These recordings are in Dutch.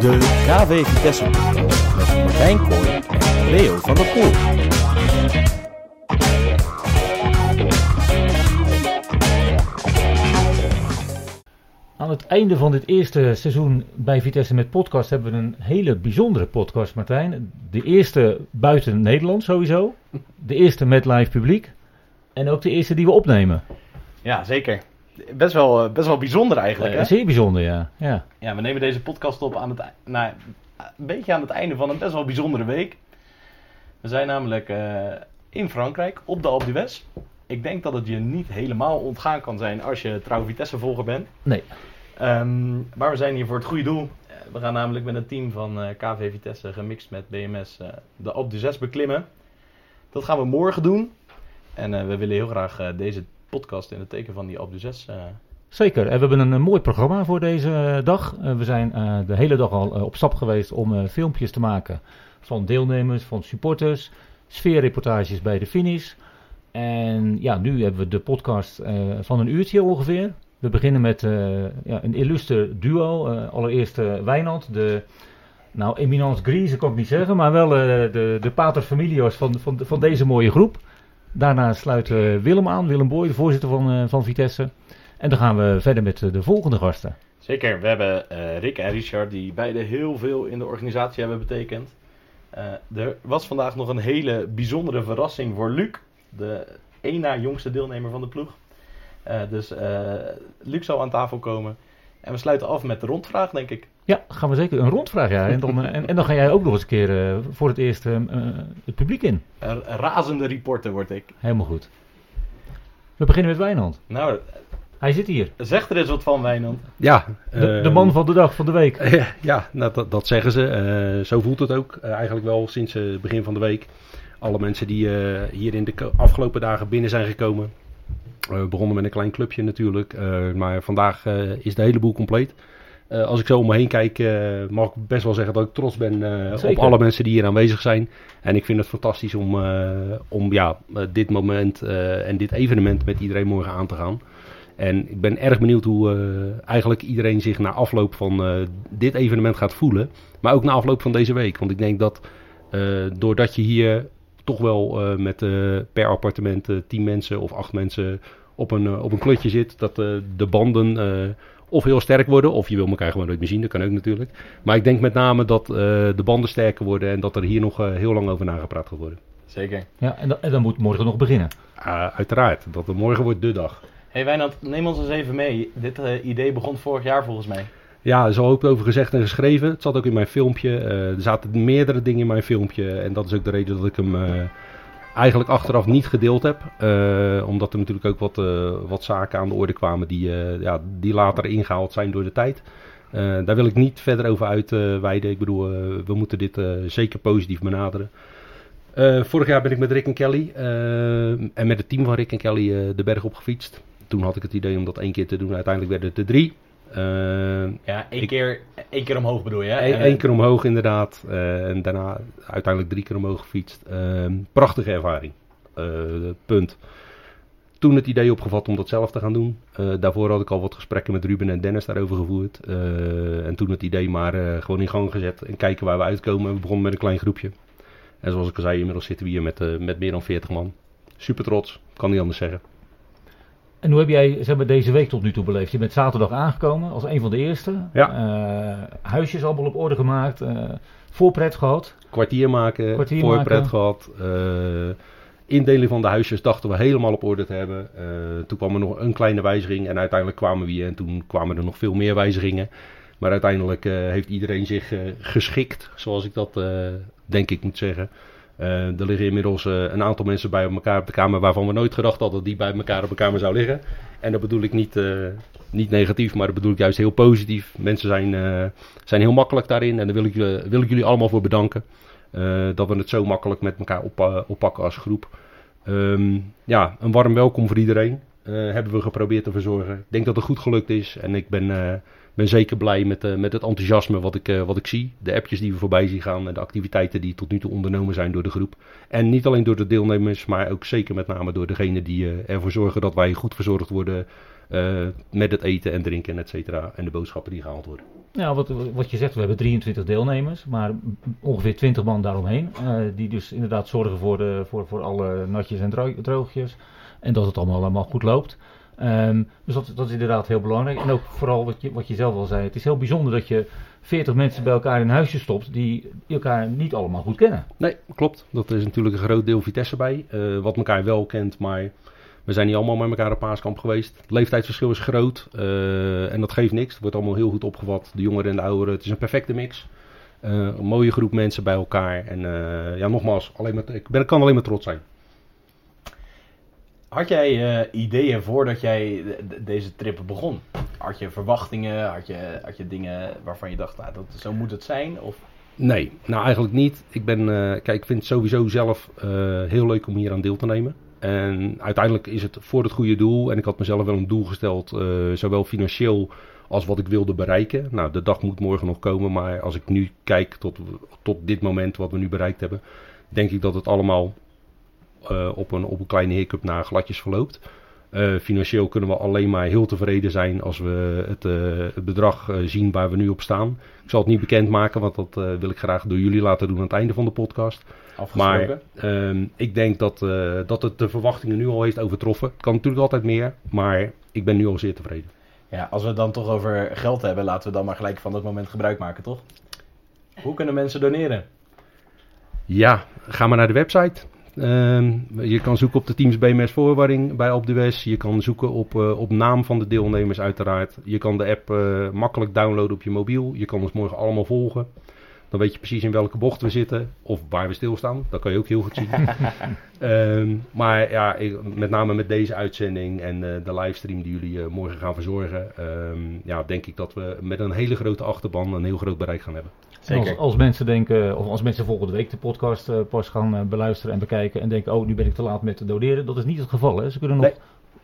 De KV Vitesse met Martijn Kooi en Leo van der Poel. Aan het einde van dit eerste seizoen bij Vitesse met podcast hebben we een hele bijzondere podcast, Martijn. De eerste buiten Nederland sowieso. De eerste met live publiek. En ook de eerste die we opnemen. Ja, zeker. Best wel, eh, best wel bijzonder eigenlijk. Eh, Hè? zeer bijzonder, ja. ja. Ja, we nemen deze podcast op aan het, nou, een beetje aan het einde van een best wel bijzondere week. We zijn namelijk eh, in Frankrijk op de Alpe d'Huez. Ik denk dat het je niet helemaal ontgaan kan zijn als je trouw Vitesse-volger bent. Nee. Ehm, maar we zijn hier voor het goede doel. We gaan namelijk met een team van KV Vitesse gemixt met BMS eh, de Alpe d'Huez beklimmen. Dat gaan we morgen doen. En we willen heel graag deze podcast in het teken van die Alpe d'Huez eh, Zeker. En we hebben een, mooi programma voor deze eh, dag. Eh, we zijn de hele dag al op stap geweest om filmpjes te maken van deelnemers, van supporters, sfeerreportages bij de finish. En ja, nu hebben we de podcast van een uurtje ongeveer. We beginnen met ja, een illustre duo. Allereerst eh, Wijnand, de nou, eminence grise kan ik niet zeggen, maar wel de, de pater familios van, van, van deze mooie groep. Daarna sluit Willem aan, Willem Boy, de voorzitter van, eh, van Vitesse. En dan gaan we verder met eh, de volgende gasten. Zeker, we hebben eh, Rick en Richard die beide heel veel in de organisatie hebben betekend. Er was vandaag nog een hele bijzondere verrassing voor Luc, de één na jongste deelnemer van de ploeg. Dus Luc zal aan tafel komen. En we sluiten af met de rondvraag, denk ik. Ja, gaan we zeker een rondvraag. Ja. En, dan, eh, en, en dan ga jij ook nog eens een keer eh, voor het eerst eh, eh, het publiek in. Een razende reporter word ik. Helemaal goed. We beginnen met Wijnand. Nou, Hij zit hier. zeg er eens wat van, Wijnand. Ja, De, de ehm, man van de dag, van de week. ja, nou, dat, dat zeggen ze. Eh, zo voelt het ook eh, eigenlijk wel sinds eh, het begin van de week. Alle mensen die eh, hier in de afgelopen dagen binnen zijn gekomen. Eh, we begonnen met een klein clubje natuurlijk. eh, maar vandaag eh, is de hele boel compleet. Eh, als ik zo om me heen kijk, eh, mag ik best wel zeggen dat ik trots ben eh, op alle mensen die hier aanwezig zijn. En ik vind het fantastisch om, eh, om ja, eh, dit moment eh, en dit evenement met iedereen morgen aan te gaan. En ik ben erg benieuwd hoe eh, eigenlijk iedereen zich na afloop van eh, dit evenement gaat voelen. Maar ook na afloop van deze week. Want ik denk dat eh, doordat je hier toch wel eh, met eh, per appartement eh, tien mensen of acht mensen op een, op een klutje zit. Dat eh, de banden eh, of heel sterk worden. Of je wil elkaar gewoon nooit meer zien. Dat kan ook natuurlijk. Maar ik denk met name dat eh, de banden sterker worden. En dat er hier nog heel lang over nagepraat gaat worden. Zeker. Ja, en, dan- en dan moet morgen nog beginnen. Ah, uiteraard. Dat er morgen wordt de dag. hey, Wijnand, neem ons eens even mee. Dit eh, idee begon vorig jaar volgens mij. Ja, er is al hoop over gezegd en geschreven. Het zat ook in mijn filmpje. Eh, er zaten meerdere dingen in mijn filmpje. En dat is ook de reden dat ik hem eh, eigenlijk achteraf niet gedeeld heb. Eh, omdat er natuurlijk ook wat, wat zaken aan de orde kwamen die, ja, die later ingehaald zijn door de tijd. Daar wil ik niet verder over uitweiden. ik bedoel, we moeten dit zeker positief benaderen. Vorig jaar ben ik met Rick en Kelly en met het team van Rick en Kelly de berg opgefietst. Toen had ik het idee om dat één keer te doen. Uiteindelijk werden het er drie. Eh, Ja, één, Ik- keer, één keer omhoog bedoel je? hè? Eén keer omhoog inderdaad. eh, en daarna uiteindelijk drie keer omhoog gefietst. Ehm, prachtige ervaring. Eh, punt. Toen het idee opgevat om dat zelf te gaan doen. Eh, daarvoor had ik al wat gesprekken met Ruben en Dennis daarover gevoerd. En toen het idee maar gewoon in gang gezet. En kijken waar we uitkomen. We begonnen met een klein groepje. En zoals ik al zei, inmiddels zitten we hier met, met meer dan 40 man. Super trots, kan niet anders zeggen. En hoe heb jij zeg maar, deze week tot nu toe beleefd? Je bent zaterdag aangekomen als een van de eerste. Ja. Eh, huisjes allemaal op orde gemaakt. eh voorpret gehad. Kwartier maken, Kwartier voorpret maken. gehad. eh, indeling van de huisjes dachten we helemaal op orde te hebben. Toen kwam er nog een kleine wijziging en uiteindelijk kwamen we hier en toen kwamen er nog veel meer wijzigingen. Maar uiteindelijk heeft iedereen zich geschikt, zoals ik dat denk ik moet zeggen. Eh, er liggen inmiddels eh, een aantal mensen bij elkaar op de kamer waarvan we nooit gedacht hadden dat die bij elkaar op de kamer zou liggen. En dat bedoel ik niet, eh, niet negatief, maar dat bedoel ik juist heel positief. Mensen zijn, zijn heel makkelijk daarin en daar wil ik, wil ik jullie allemaal voor bedanken. Dat we het zo makkelijk met elkaar op, oppakken als groep. Ehm, ja, een warm welkom voor iedereen. hebben we geprobeerd te verzorgen. Ik denk dat het goed gelukt is. En ik ben, ben zeker blij met, eh, met het enthousiasme wat ik, eh, wat ik zie. De appjes die we voorbij zien gaan. En de activiteiten die tot nu toe ondernomen zijn door de groep. En niet alleen door de deelnemers, maar ook zeker met name door degenen die eh, ervoor zorgen dat wij goed verzorgd worden. met het eten en drinken, et cetera. En de boodschappen die gehaald worden. Ja, wat, wat je zegt, we hebben 23 deelnemers, maar ongeveer 20 man daaromheen. die dus inderdaad zorgen voor, de, voor, voor alle natjes en dro- droogjes. En dat het allemaal, allemaal goed loopt. Ehm, dus dat, is inderdaad heel belangrijk. En ook vooral wat je, wat je zelf al zei. Het is heel bijzonder dat je 40 mensen bij elkaar in huisje stopt die elkaar niet allemaal goed kennen. Nee, klopt. Dat is natuurlijk een groot deel Vitesse bij. eh, wat elkaar wel kent, maar we zijn niet allemaal met elkaar op paaskamp geweest. Het leeftijdsverschil is groot eh, en dat geeft niks. Het wordt allemaal heel goed opgevat. De jongeren en de ouderen. Het is een perfecte mix. Eh, een mooie groep mensen bij elkaar. En ja, nogmaals, alleen maar, ik ben, kan alleen maar trots zijn. Had jij eh, ideeën voordat jij de- de- deze trip begon? Had je verwachtingen? Had je, had je dingen waarvan je dacht, nou, dat, zo moet het zijn? Of Nee, nou eigenlijk niet. Ik ben, eh, kijk, ik vind het sowieso zelf eh, heel leuk om hier aan deel te nemen. En uiteindelijk is het voor het goede doel. En ik had mezelf wel een doel gesteld, zowel financieel als wat ik wilde bereiken. Nou, de dag moet morgen nog komen, maar als ik nu kijk tot, tot dit moment wat we nu bereikt hebben, denk ik dat het allemaal op, een, op een kleine hiccup na gladjes verloopt. Eh, financieel kunnen we alleen maar heel tevreden zijn als we het, eh, het bedrag eh, zien waar we nu op staan. Ik zal het niet bekendmaken, want dat eh, wil ik graag door jullie laten doen aan het einde van de podcast. Maar ehm, ik denk dat, eh, dat het de verwachtingen nu al heeft overtroffen. Het kan natuurlijk altijd meer, maar ik ben nu al zeer tevreden. Ja, als we het dan toch over geld hebben, laten we dan maar gelijk van dat moment gebruik maken, toch? Hoe kunnen mensen doneren? Ja, ga maar naar de website. Ehm, je kan zoeken op de Teams BMS voorwaring bij Alp de West. Je kan zoeken op, eh, op naam van de deelnemers uiteraard. Je kan de app eh, makkelijk downloaden op je mobiel. Je kan ons morgen allemaal volgen. Dan weet je precies in welke bocht we zitten of waar we stilstaan. Dat kan je ook heel goed zien. Ehm, maar ja, ik- met name met deze uitzending en eh, de livestream die jullie morgen gaan verzorgen, ehm, ja, denk ik dat we met een hele grote achterban een heel groot bereik gaan hebben. Als, als mensen denken, of als mensen volgende week de podcast eh, pas gaan eh, beluisteren en bekijken en denken, oh nu ben ik te laat met doneren. Dat is niet het geval hè. Ze kunnen nog Nee,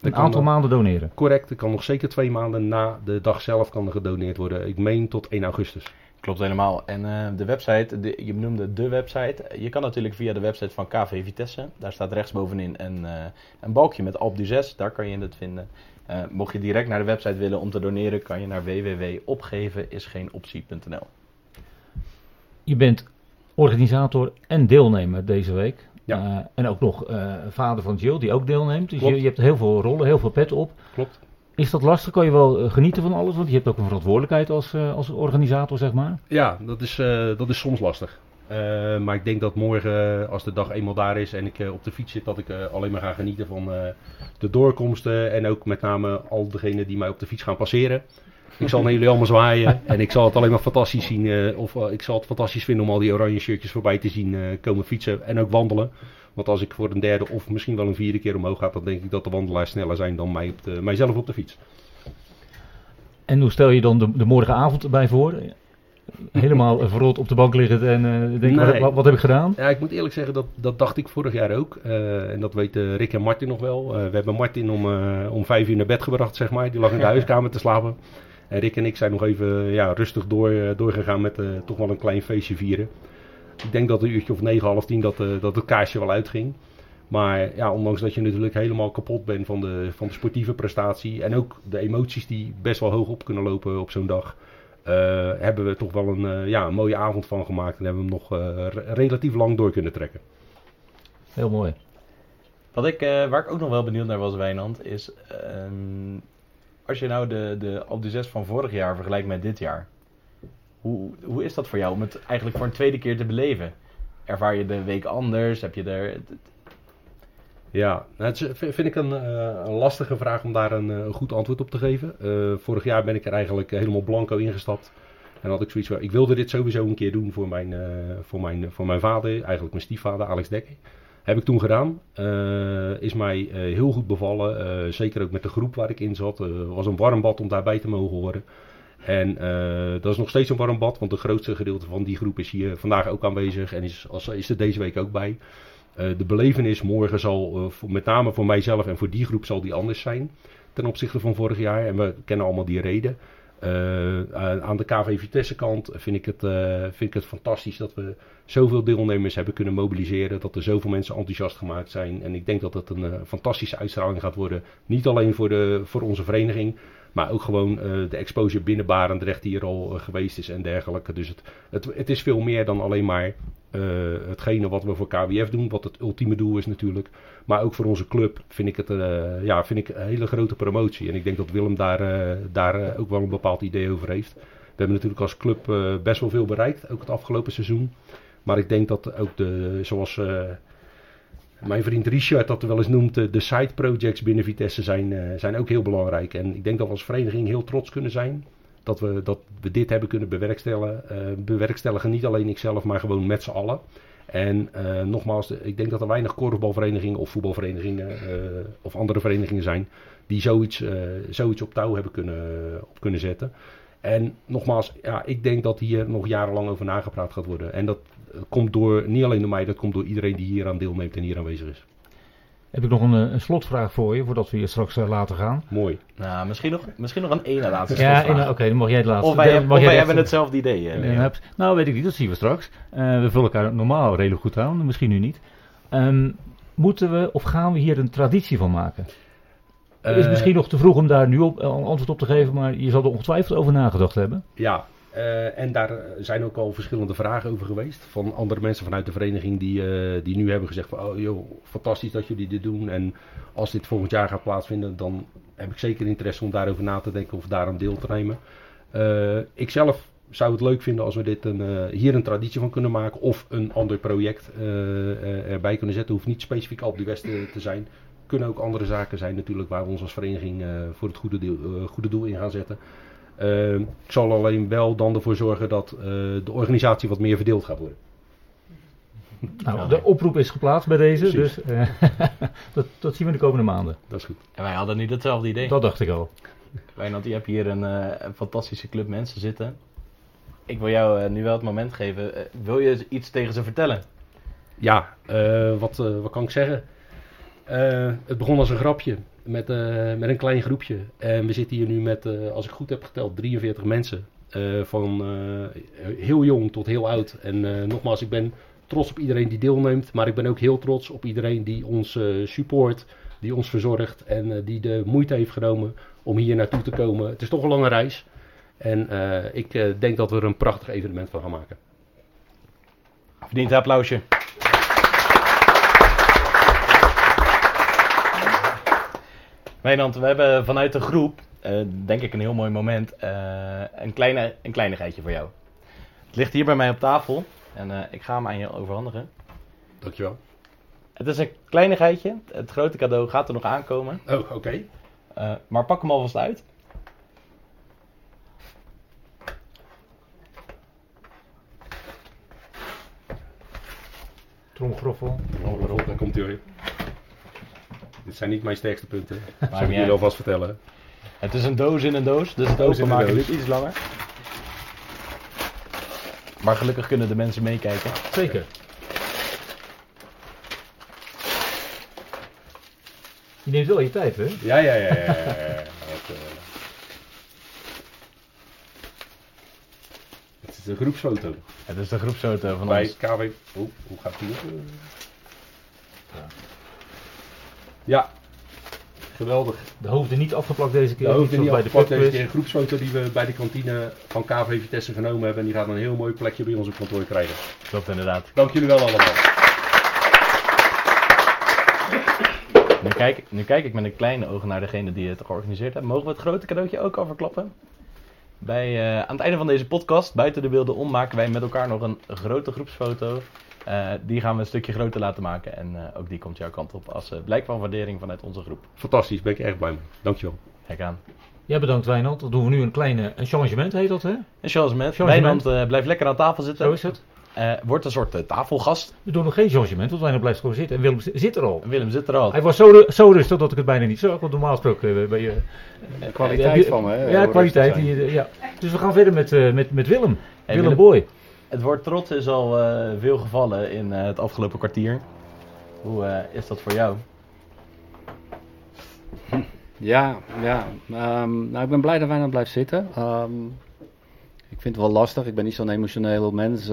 een aantal nog. maanden doneren. Correct, er kan nog zeker twee maanden na de dag zelf kan er gedoneerd worden. Ik meen tot 1 augustus. Klopt helemaal. En eh, de website, de, je noemde de website. Je kan natuurlijk via de website van KV Vitesse. Daar staat rechtsbovenin een, eh, een balkje met Alp du 6. Daar kan je het vinden. Eh, mocht je direct naar de website willen om te doneren, kan je naar www.opgevenisgeenoptie.nl. Je bent organisator en deelnemer deze week. Ja. Eh, en ook nog eh, vader van Jill, die ook deelneemt. Dus je, je hebt heel veel rollen, heel veel pet op. Klopt. Is dat lastig? Kan je wel eh, genieten van alles? Want je hebt ook een verantwoordelijkheid als, als organisator, zeg maar. Ja, dat is, dat is soms lastig. Maar ik denk dat morgen, als de dag eenmaal daar is en ik op de fiets zit, dat ik alleen maar ga genieten van de doorkomsten. En ook met name al degenen die mij op de fiets gaan passeren. Ik zal naar jullie allemaal zwaaien. En ik zal het alleen maar fantastisch zien. eh, of eh, ik zal het fantastisch vinden om al die oranje shirtjes voorbij te zien eh, komen fietsen. En ook wandelen. Want als ik voor een derde of misschien wel een vierde keer omhoog ga, dan denk ik dat de wandelaars sneller zijn dan mij op de, mijzelf op de fiets. En hoe stel je dan de, de morgenavond erbij voor? Helemaal verrot op de bank liggend en denk, Nee. wat, heb ik gedaan? Ja, ik moet eerlijk zeggen, dat, dat dacht ik vorig jaar ook. En dat weten Rick en Martin nog wel. We hebben Martin om, om vijf uur naar bed gebracht, zeg maar. Die lag in de huiskamer te slapen. En Rick en ik zijn nog even ja, rustig door, eh, doorgegaan met eh, toch wel een klein feestje vieren. Ik denk dat een uurtje of negen, half tien dat, eh, dat het kaarsje wel uitging. Maar ja, ondanks dat je natuurlijk helemaal kapot bent van de, van de sportieve prestatie. En ook de emoties die best wel hoog op kunnen lopen op zo'n dag. hebben we toch wel een, ja, mooie avond van gemaakt. En hebben we hem nog re- relatief lang door kunnen trekken. Heel mooi. Wat ik, waar ik ook nog wel benieuwd naar was, Wijnand, is ehm, als je nou de, de Alpe d'Huez van vorig jaar vergelijkt met dit jaar. Hoe, hoe is dat voor jou om het eigenlijk voor een tweede keer te beleven? Ervaar je de week anders? Heb je er... Ja, nou, het is- vind ik een, eh, een lastige vraag om daar een, eh, goed antwoord op te geven. Eh, vorig jaar ben ik er eigenlijk helemaal blanco ingestapt. En had ik zoiets van, ik wilde dit sowieso een keer doen voor mijn, voor mijn, voor mijn vader, eigenlijk mijn stiefvader Alex Dekker. Heb ik toen gedaan. Eh, is mij eh, heel goed bevallen. Eh, zeker ook met de groep waar ik in zat. Het was een warm bad om daarbij te mogen horen. En dat is nog steeds een warm bad, want het grootste gedeelte van die groep is hier vandaag ook aanwezig en is, als, is er deze week ook bij. De belevenis morgen zal, met name voor mijzelf en voor die groep, zal die anders zijn ten opzichte van vorig jaar. En we kennen allemaal die reden. Eh, aan aan de KV Vitesse kant vind ik, het, eh, vind ik het fantastisch dat we zoveel deelnemers hebben kunnen mobiliseren. Dat er zoveel mensen enthousiast gemaakt zijn. En ik denk dat het een eh, fantastische uitstraling gaat worden. Niet alleen voor, de, voor onze vereniging, Maar ook gewoon eh, de exposure binnen Barendrecht die er al eh, geweest is en dergelijke. Dus het, het, het is veel meer dan alleen maar eh, hetgene wat we voor KWF doen. Wat het ultieme doel is natuurlijk. Maar ook voor onze club vind ik het eh, ja, vind ik een hele grote promotie. En ik denk dat Willem daar, eh, daar eh, ook wel een bepaald idee over heeft. We hebben natuurlijk als club eh, best wel veel bereikt. Ook het afgelopen seizoen. Maar ik denk dat ook de, zoals eh, mijn vriend Richard dat wel eens noemt, eh, de side projects binnen Vitesse zijn, eh, zijn ook heel belangrijk. En ik denk dat we als vereniging heel trots kunnen zijn dat we, dat we dit hebben kunnen bewerkstelligen. eh, bewerkstelligen. Niet alleen ikzelf, maar gewoon met z'n allen. En eh, nogmaals, ik denk dat er weinig korfbalverenigingen of voetbalverenigingen eh, of andere verenigingen zijn die zoiets, zoiets op touw hebben kunnen, op kunnen zetten. En nogmaals, ja, ik denk dat hier nog jarenlang over nagepraat gaat worden. En dat komt door, niet alleen door mij, dat komt door iedereen die hier aan deelneemt en hier aanwezig is. Heb ik nog een, eh, een slotvraag voor je, voordat we hier straks eh, laten gaan. Mooi. Nou, misschien nog, misschien nog een ene laatste Ja, oké, dan mag jij het laatste. Of wij, hebben- mag of jij wij de hebben eerste- hetzelfde idee. eh, hebt- nou, weet ik niet, dat zien we straks. Eh, we vullen elkaar normaal redelijk goed aan, misschien nu niet. Ehm, moeten we of gaan we hier een traditie van maken? Het is misschien nog te vroeg om daar nu op, een antwoord op te geven, maar je zal er ongetwijfeld over nagedacht hebben. Ja, eh, en daar zijn ook al verschillende vragen over geweest. Van andere mensen vanuit de vereniging die, eh, die nu hebben gezegd van... Oh joh, fantastisch dat jullie dit doen. En als dit volgend jaar gaat plaatsvinden... dan heb ik zeker interesse om daarover na te denken of daar aan deel te nemen. Eh, ik zelf zou het leuk vinden als we dit een, hier een traditie van kunnen maken. Of een ander project erbij kunnen zetten. Hoeft niet specifiek Alp de West te, zijn. Kunnen ook andere zaken zijn natuurlijk waar we ons als vereniging voor het goede, deel, goede doel in gaan zetten. Uh, ik zal alleen wel dan ervoor zorgen dat uh, de organisatie wat meer verdeeld gaat worden. Nou, de oproep is geplaatst bij deze, Precies. dus uh, dat, dat zien we de komende maanden. Dat is goed. En wij hadden niet hetzelfde idee. Dat dacht ik al. Wijnand, je hebt hier een, uh, een, fantastische club mensen zitten. Ik wil jou uh, nu wel het moment geven. Uh, wil je iets tegen ze vertellen? Ja, wat, wat kan ik zeggen? Het begon als een grapje met, uh, met een klein groepje. En we zitten hier nu met, uh, als ik goed heb geteld, 43 mensen. Van heel jong tot heel oud. En nogmaals, ik ben trots op iedereen die deelneemt. Maar ik ben ook heel trots op iedereen die ons support, die ons verzorgt. En die de moeite heeft genomen om hier naartoe te komen. Het is toch een lange reis. En ik denk dat we er een prachtig evenement van gaan maken. Verdient applausje. Wijnand, we hebben vanuit de groep, uh, denk ik een heel mooi moment, uh, een, kleine, een kleinigheidje voor jou. Het ligt hier bij mij op tafel en uh, ik ga hem aan je overhandigen. Dankjewel. Het is een kleinigheidje, het grote cadeau gaat er nog aankomen. Oh, oké. Okay. maar pak hem alvast uit. Tromgroffel. Tromgroffel, daar komt hij weer. Dit zijn niet mijn sterkste punten. Dat zal ik jullie alvast vertellen. Het is een doos in een doos, dus het openmaken duurt iets langer. Maar gelukkig kunnen de mensen meekijken. Zeker. Je neemt wel je tijd, hè? Ja, ja, ja. ja, ja, ja. Het, uh... het is een groepsfoto. Het is de groepsfoto van Bij ons. KW... Oh, hoe gaat die? Ja. Geweldig. De hoofden niet afgeplakt deze keer. De hoofden niet bij afgeplakt de deze keer. Een groepsfoto die we bij de kantine van KV Vitesse genomen hebben. En die gaat een heel mooi plekje bij ons op kantoor krijgen. Klopt inderdaad. Dank jullie wel allemaal. Nu kijk, nu kijk ik met een kleine oog naar degene die het georganiseerd heeft. Mogen we het grote cadeautje ook al verklappen? Bij, uh, aan het einde van deze podcast, buiten de beelden om, maken wij met elkaar nog een grote groepsfoto. Uh, die gaan we een stukje groter laten maken. En uh, ook die komt jouw kant op als uh, blijk van waardering vanuit onze groep. Fantastisch, ben ik erg blij mee. Dankjewel. Kijk aan. Ja, bedankt Wijnand. Dan doen we nu een kleine een changement, heet dat hè? Een changement. changement. Wijnand blijft lekker aan tafel zitten. Zo is het. wordt een soort tafelgast. We doen nog geen changement, want Wijnand blijft gewoon zitten. En Willem zit er al. Willem zit er al. Hij was zo, zo rustig dat ik het bijna niet zag. Want normaal gesproken ben je... Kwaliteit van hè? Ja, kwaliteit. Die, ja. Dus we gaan verder met, met, met Willem. Hey, Willem, Willem Boy. Het woord trots is al uh, veel gevallen in uh, het afgelopen kwartier. Hoe uh, is dat voor jou? Ja, ja. Um, nou, ik ben blij dat wij nog blijven zitten. Um, ik vind het wel lastig. Ik ben niet zo'n emotioneel mens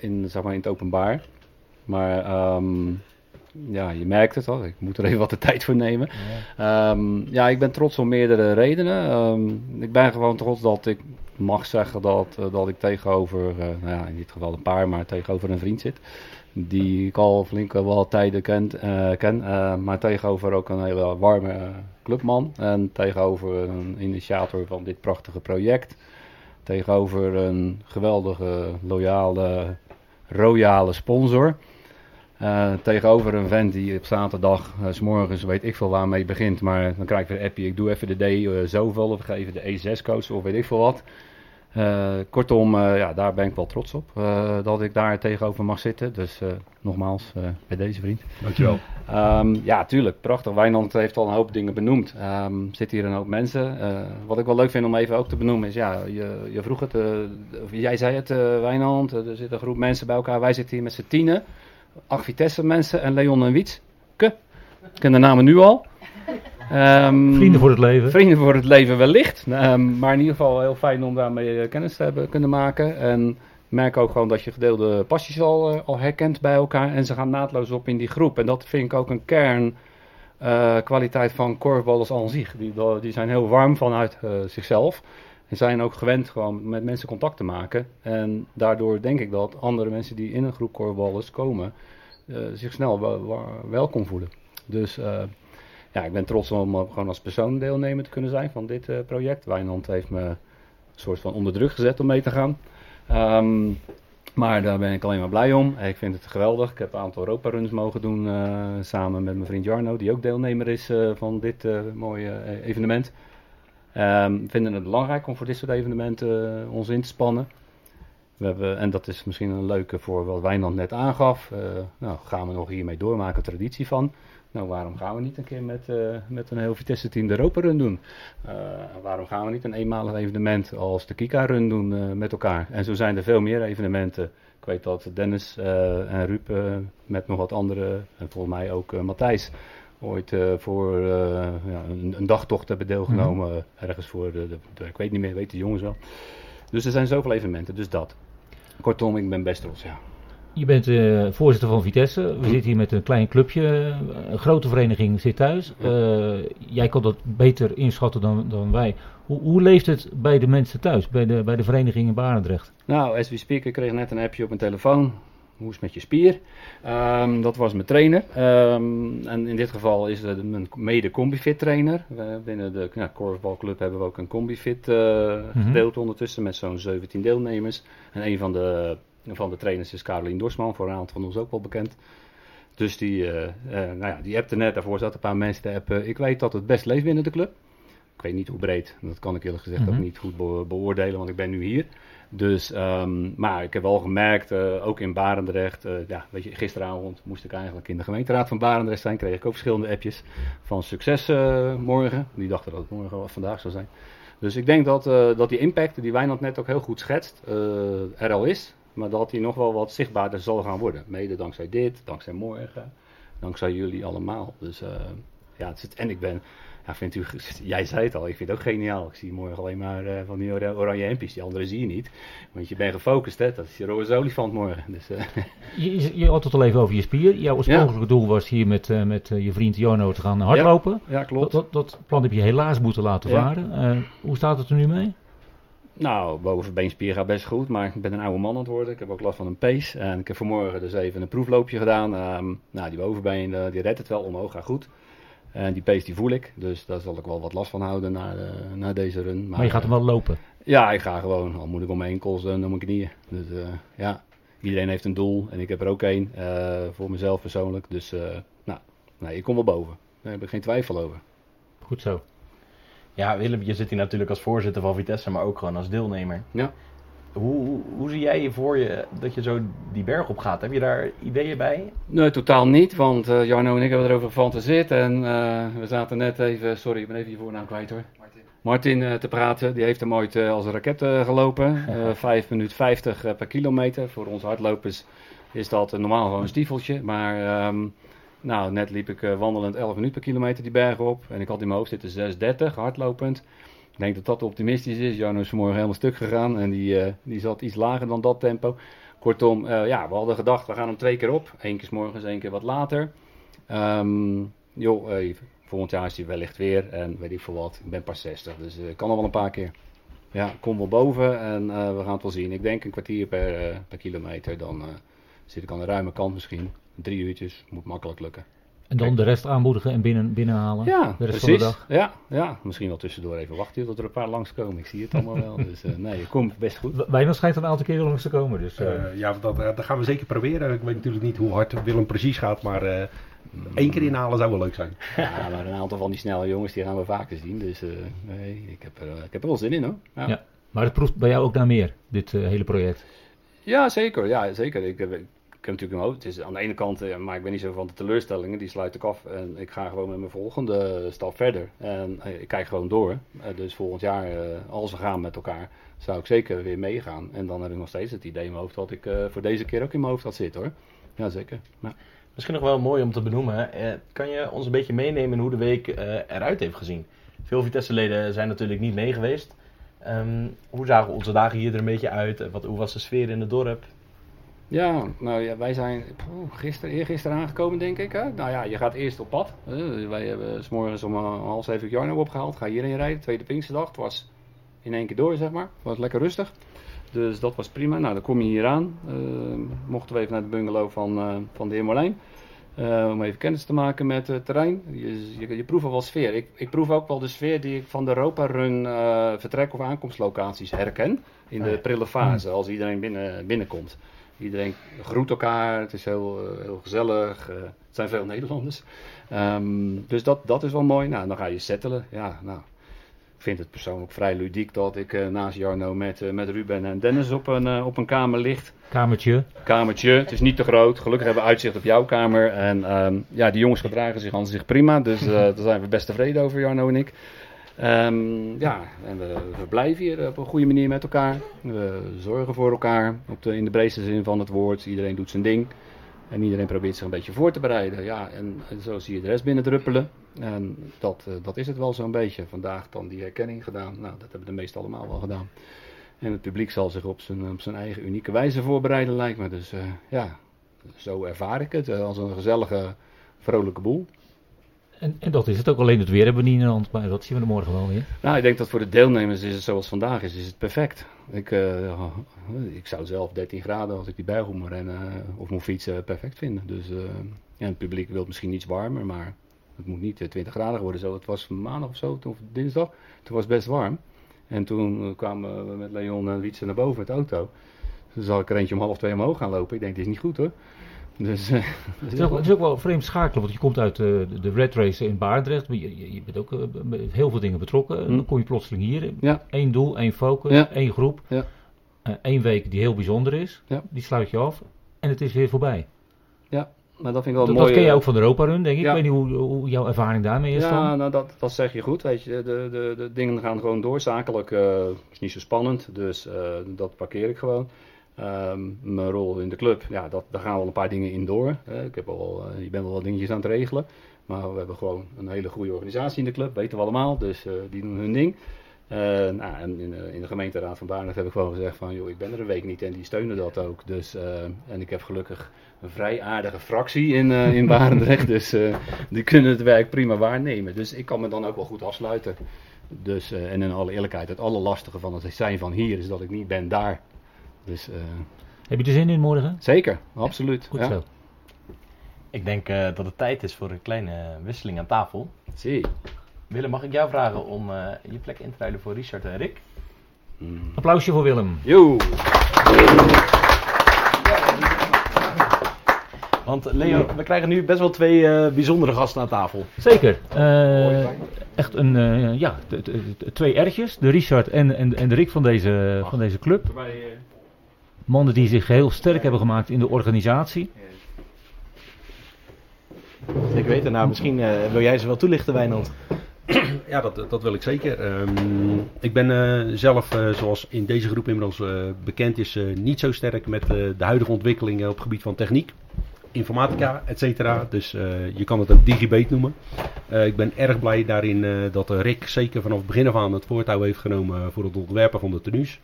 in, zeg maar, in het openbaar. Maar um, ja, je merkt het al. Ik moet er even wat de tijd voor nemen. Ehm, ja, ik ben trots om meerdere redenen. Ehm, ik ben gewoon trots dat ik mag zeggen dat, eh, dat ik tegenover, eh, nou ja, in dit geval een paar, maar tegenover een vriend zit. Die ik al flink wel tijden kent, eh, ken. eh, maar tegenover ook een hele warme eh, clubman. En tegenover een initiator van dit prachtige project. Tegenover een geweldige, loyale, royale sponsor. Eh, tegenover een vent die op zaterdag, eh, s morgens weet ik veel waarmee begint, maar dan krijg ik weer een appje, ik doe even de D eh, zoveel of ga even de E6-coach of weet ik veel wat. Kortom, ja, daar ben ik wel trots op dat ik daar tegenover mag zitten. Dus nogmaals, bij deze vriend. Dankjewel. Ehm, ja, tuurlijk, prachtig. Wijnand heeft al een hoop dingen benoemd. Ehm zitten hier een hoop mensen. Wat ik wel leuk vind om even ook te benoemen is, ja, je, je vroeg het, jij zei het, Wijnand, er zit een groep mensen bij elkaar. Wij zitten hier met z'n tienen. Acht Vitesse mensen en Leon en Wietske. Ik ken de namen nu al. Ehm, Vrienden voor het leven. Vrienden voor het leven wellicht. Ehm, maar in ieder geval heel fijn om daarmee eh, kennis te hebben kunnen maken. En ik merk ook gewoon dat je gedeelde passies al, eh, al herkent bij elkaar. En ze gaan naadloos op in die groep. En dat vind ik ook een kern eh, kwaliteit van korfballers aan zich. Die, die zijn heel warm vanuit zichzelf. En zijn ook gewend gewoon met mensen contact te maken. En daardoor denk ik dat andere mensen die in een groep korfballers komen... eh, zich snel wel- wel- welkom voelen. Dus... eh, ja, ik ben trots om eh, gewoon als persoon deelnemer te kunnen zijn van dit project. Wijnand heeft me een soort van onder druk gezet om mee te gaan. Ehm, maar daar ben ik alleen maar blij om. Ik vind het geweldig. Ik heb een aantal Europa-runs mogen doen samen met mijn vriend Jarno, die ook deelnemer is van dit mooie evenement. We vinden het belangrijk om voor dit soort evenementen eh, ons in te spannen. We hebben, en dat is misschien een leuke voor wat Wijnand net aangaf. Eh, nou, gaan we nog hiermee doormaken, traditie van. Nou, waarom gaan we niet een keer met, eh, met een heel Vitesse-team de Europa-run doen? Eh, waarom gaan we niet een eenmalig evenement als de Kika-run doen eh, met elkaar? En zo zijn er veel meer evenementen. Ik weet dat Dennis en Ruud eh, met nog wat andere, en volgens mij ook Matthijs, ooit eh, voor eh, ja, een, een dagtocht hebben deelgenomen. eh, ergens voor de, ik weet niet meer, weet de jongens wel. Dus er zijn zoveel evenementen, dus dat. Kortom, ik ben best trots, ja. Je bent voorzitter van Vitesse. We zitten hier met een klein clubje. Een grote vereniging zit thuis. Jij kon dat beter inschatten dan, dan wij. Hoe, hoe leeft het bij de mensen thuis, bij de, bij de vereniging in Barendrecht? Nou, as we speak, ik kreeg net een appje op mijn telefoon. Hoe is het met je spier? Ehm, dat was mijn trainer. Ehm, en in dit geval is het mijn mede combifit trainer. We, binnen de ja, korfbalclub hebben we ook een combifit Mhm. gedeelte ondertussen met zo'n 17 deelnemers. En een van de, van de trainers is Carolien Dorsman, voor een aantal van ons ook wel bekend. Dus die, eh, eh, nou ja, die appte net, daarvoor zaten een paar mensen te appen. Ik weet dat het best leeft binnen de club. Ik weet niet hoe breed, dat kan ik eerlijk gezegd Mhm. ook niet goed be- beoordelen, want ik ben nu hier. Dus, ehm, maar ik heb wel gemerkt, eh, ook in Barendrecht, eh, ja, weet je, gisteravond moest ik eigenlijk in de gemeenteraad van Barendrecht zijn, kreeg ik ook verschillende appjes van succes eh, morgen. Die dachten dat het morgen wel vandaag zou zijn. Dus ik denk dat, dat die impact, die Wijnand net ook heel goed schetst, er al is. Maar dat die nog wel wat zichtbaarder zal gaan worden. Mede dankzij dit, dankzij morgen, dankzij jullie allemaal. Dus ja, het is, en ik ben, ja, vindt u, jij zei het al, ik vind het ook geniaal. Ik zie morgen alleen maar eh, van die ora- oranje hempjes, die andere zie je niet. Want je bent gefocust, hè, dat is je roze olifant morgen. Dus, eh, Je, je, had het al even over je spier. Jouw oorspronkelijke doel was hier met, eh, met je vriend Jono te gaan hardlopen. ja, Dat, klopt. dat, dat plan heb je helaas moeten laten varen. Hoe staat het er nu mee? Nou, bovenbeenspier gaat best goed, maar ik ben een oude man aan het worden. Ik heb ook last van een pees. En ik heb vanmorgen dus even een proefloopje gedaan. Ehm, nou, die bovenbeen die redt het wel, omhoog gaat goed. En die pees die voel ik, dus daar zal ik wel wat last van houden na, de- na deze run. Maar je gaat hem wel lopen. Ja, ik ga gewoon. Al moet ik om mijn enkels en om mijn knieën. Dus eh, ja, iedereen heeft een doel en ik heb er ook één eh, voor mezelf persoonlijk. Dus eh, nou, nee, ik kom wel boven. Daar heb ik geen twijfel over. Goed zo. Ja, Willem, je zit hier natuurlijk als voorzitter van Vitesse, maar ook gewoon als deelnemer. Ja. Hoe, hoe, hoe zie jij voor je dat je zo die berg op gaat? Heb je daar ideeën bij? Nee, totaal niet, want eh, Jarno en ik hebben erover gefantaseerd. En eh, we zaten net even, sorry, ik ben even je voornaam kwijt hoor. Martin eh, te praten. Die heeft hem ooit als een raket eh, gelopen. Eh 5 minuten 50 eh, per kilometer. Voor ons hardlopers is dat normaal gewoon een stiefeltje. Maar ehm, nou, net liep ik eh, wandelend 11 minuten per kilometer die berg op. En ik had in mijn hoofd zitten 6.30 hardlopend. Ik denk dat dat optimistisch is. Jarno is vanmorgen helemaal stuk gegaan. En die, eh, die zat iets lager dan dat tempo. Kortom, eh, ja, we hadden gedacht, we gaan hem twee keer op. Eén keer 's morgens, één keer wat later. Ehm, joh, hey, volgend jaar is hij wellicht weer en weet ik veel wat. Ik ben pas 60, dus kan nog wel een paar keer. Ja, kom wel boven en eh, we gaan het wel zien. Ik denk een kwartier per, eh, per kilometer, dan eh, zit ik aan de ruime kant misschien. Drie uurtjes, moet makkelijk lukken. En dan de rest aanmoedigen en binnen, binnenhalen. Ja, de rest precies. van de dag. Ja, ja, misschien wel tussendoor even wachten tot er een paar langskomen. Ik zie het allemaal wel. Dus eh, nee, je komt best goed. Wijnand schijnt een aantal keren langs te komen. Dus, eh, Eh, ja, dat, dat gaan we zeker proberen. Ik weet natuurlijk niet hoe hard Willem precies gaat, maar één keer inhalen zou wel leuk zijn. Ja, maar een aantal van die snelle jongens die gaan we vaker zien. Dus nee, ik heb, er, ik heb er wel zin in hoor. Ja, Ja. maar het proeft bij jou ook naar meer, dit hele project. Ja, zeker. Ja, zeker. Ik, ik heb natuurlijk een hoofd. Het is aan de ene kant, eh, maar ik ben niet zo van de teleurstellingen. Die sluit ik af. En ik ga gewoon met mijn volgende stap verder. En eh, ik kijk gewoon door. Eh, dus volgend jaar, als we gaan met elkaar, zou ik zeker weer meegaan. En dan heb ik nog steeds het idee in mijn hoofd wat ik voor deze keer ook in mijn hoofd had zitten hoor. Ja, zeker. Ja. Misschien nog wel mooi om te benoemen. kan je ons een beetje meenemen in hoe de week eruit heeft gezien? Veel Vitesse-leden zijn natuurlijk niet mee geweest. Ehm, hoe zagen onze dagen hier er een beetje uit? Wat, hoe was de sfeer in het dorp? Ja, nou ja, wij zijn poeh, gisteren, eergisteren aangekomen, denk ik. Hè? Nou ja, je gaat eerst op pad. wij hebben s morgens om uh, half zeven Jarno opgehaald. Ga hierheen rijden, tweede Pinksterdag. Het was in één keer door, zeg maar. Het was lekker rustig. Dus dat was prima. Nou, dan kom je hier aan. Eh, mochten we even naar de bungalow van, eh, van de heer Marlijn. Eh, om even kennis te maken met het terrein. Je, je, je proeft al wel sfeer. Ik, ik proef ook wel de sfeer die ik van de Europa Run eh, vertrek- of aankomstlocaties herken. In de prille fase, als iedereen binnen, binnenkomt. Iedereen groet elkaar, het is heel, eh, heel gezellig. eh, het zijn veel Nederlanders. Ehm, dus dat, dat is wel mooi. Nou, dan ga je settelen. Ja, nou, ik vind het persoonlijk vrij ludiek dat ik eh, naast Jarno met, met Ruben en Dennis op een, op een kamer ligt. Kamertje. Kamertje, het is niet te groot. Gelukkig hebben we uitzicht op jouw kamer. En ehm, ja, die jongens gedragen zich aan zich prima. Dus daar zijn we best tevreden over, Jarno en ik. Ehm, ja, en we, we blijven hier op een goede manier met elkaar. We zorgen voor elkaar op de, in de breedste zin van het woord. Iedereen doet zijn ding. En iedereen probeert zich een beetje voor te bereiden. Ja, en, zo zie je de rest binnen druppelen. En dat, eh, dat is het wel zo'n beetje. Vandaag dan die herkenning gedaan. Nou, dat hebben de meesten allemaal wel gedaan. En het publiek zal zich op zijn, op zijn eigen unieke wijze voorbereiden, lijkt me. Dus eh, ja, zo ervaar ik het. eh, als een gezellige, vrolijke boel. En, en dat is het ook. Alleen het weer hebben we niet in de hand. Maar dat zien we er morgen wel weer. Nou, ik denk dat voor de deelnemers is het zoals vandaag is, is het perfect. Ik, eh, ik zou zelf 13 graden als ik die berg moet rennen eh, of moet fietsen perfect vinden. Dus eh, ja, het publiek wil misschien iets warmer, maar het moet niet eh, 20 graden worden. Zo. Het was maandag of zo, of dinsdag, toen was het best warm. En toen kwamen we met Leon en Wietse naar boven met de auto. Toen zal ik er eentje om half twee omhoog gaan lopen. Ik denk, dit is niet goed hoor. Dus, eh, Het is, ook, het is ook wel vreemd schakelen, want je komt uit eh, de, de Red Race in Baardrecht. maar Je, je, bent ook eh, met heel veel dingen betrokken. En Hm. Dan kom je plotseling hier. Ja. Eén doel, één focus, Ja. één groep. Ja. Eén week die heel bijzonder is. Ja. Die sluit je af. En het is weer voorbij. maar dat vind ik wel Dat, mooi. dat ken je eh, ook van de Europa Run, denk ik. Ja. Ik weet niet hoe, hoe jouw ervaring daarmee is Ja, nou dat, dat zeg je goed. Weet je, de, de, de dingen gaan gewoon door. Zakelijk eh, is niet zo spannend, dus eh, dat parkeer ik gewoon. Ehm, mijn rol in de club, ja, dat, daar gaan wel een paar dingen in door. ik heb al, eh, je bent wel wat dingetjes aan het regelen. Maar we hebben gewoon een hele goede organisatie in de club, weten we allemaal. Dus eh, die doen hun ding. Eh, nou, en in, de- in de gemeenteraad van Barnett heb ik gewoon gezegd van, joh, ik ben er een week niet en die steunen dat ook. Dus, en ik heb gelukkig een vrij aardige fractie in, in Barendrecht, dus die kunnen het werk prima waarnemen. Dus ik kan me dan ook wel goed afsluiten. Dus, en in alle eerlijkheid, het allerlastige van het zijn van hier is dat ik niet ben daar. Dus eh, Heb je er zin in morgen? zeker, absoluut. Goed ja. zo. Ik denk eh, dat het tijd is voor een kleine wisseling aan tafel. Zie. Willem, mag ik jou vragen om eh, je plek in te ruilen voor Richard en Rick? Mm. Applausje voor Willem. Yo. Want Leo, we krijgen nu best wel twee eh, bijzondere gasten aan tafel. Zeker. Eh, echt een, eh, ja, twee ertjes. De Richard en, en, en de Rick van deze, van deze club. Mannen die zich heel sterk hebben gemaakt in de organisatie. Ik weet het, nou misschien eh, wil jij ze wel toelichten, Wijnand. Ja, dat, dat wil ik zeker. Ehm, ik ben eh, zelf, eh, zoals in deze groep inmiddels eh, bekend is, eh, niet zo sterk met eh, de huidige ontwikkelingen op het gebied van techniek, informatica, et cetera. Dus eh, je kan het een digibeet noemen. Eh, ik ben erg blij daarin eh, dat Rick zeker vanaf het begin af aan het voortouw heeft genomen voor het ontwerpen van de tenues.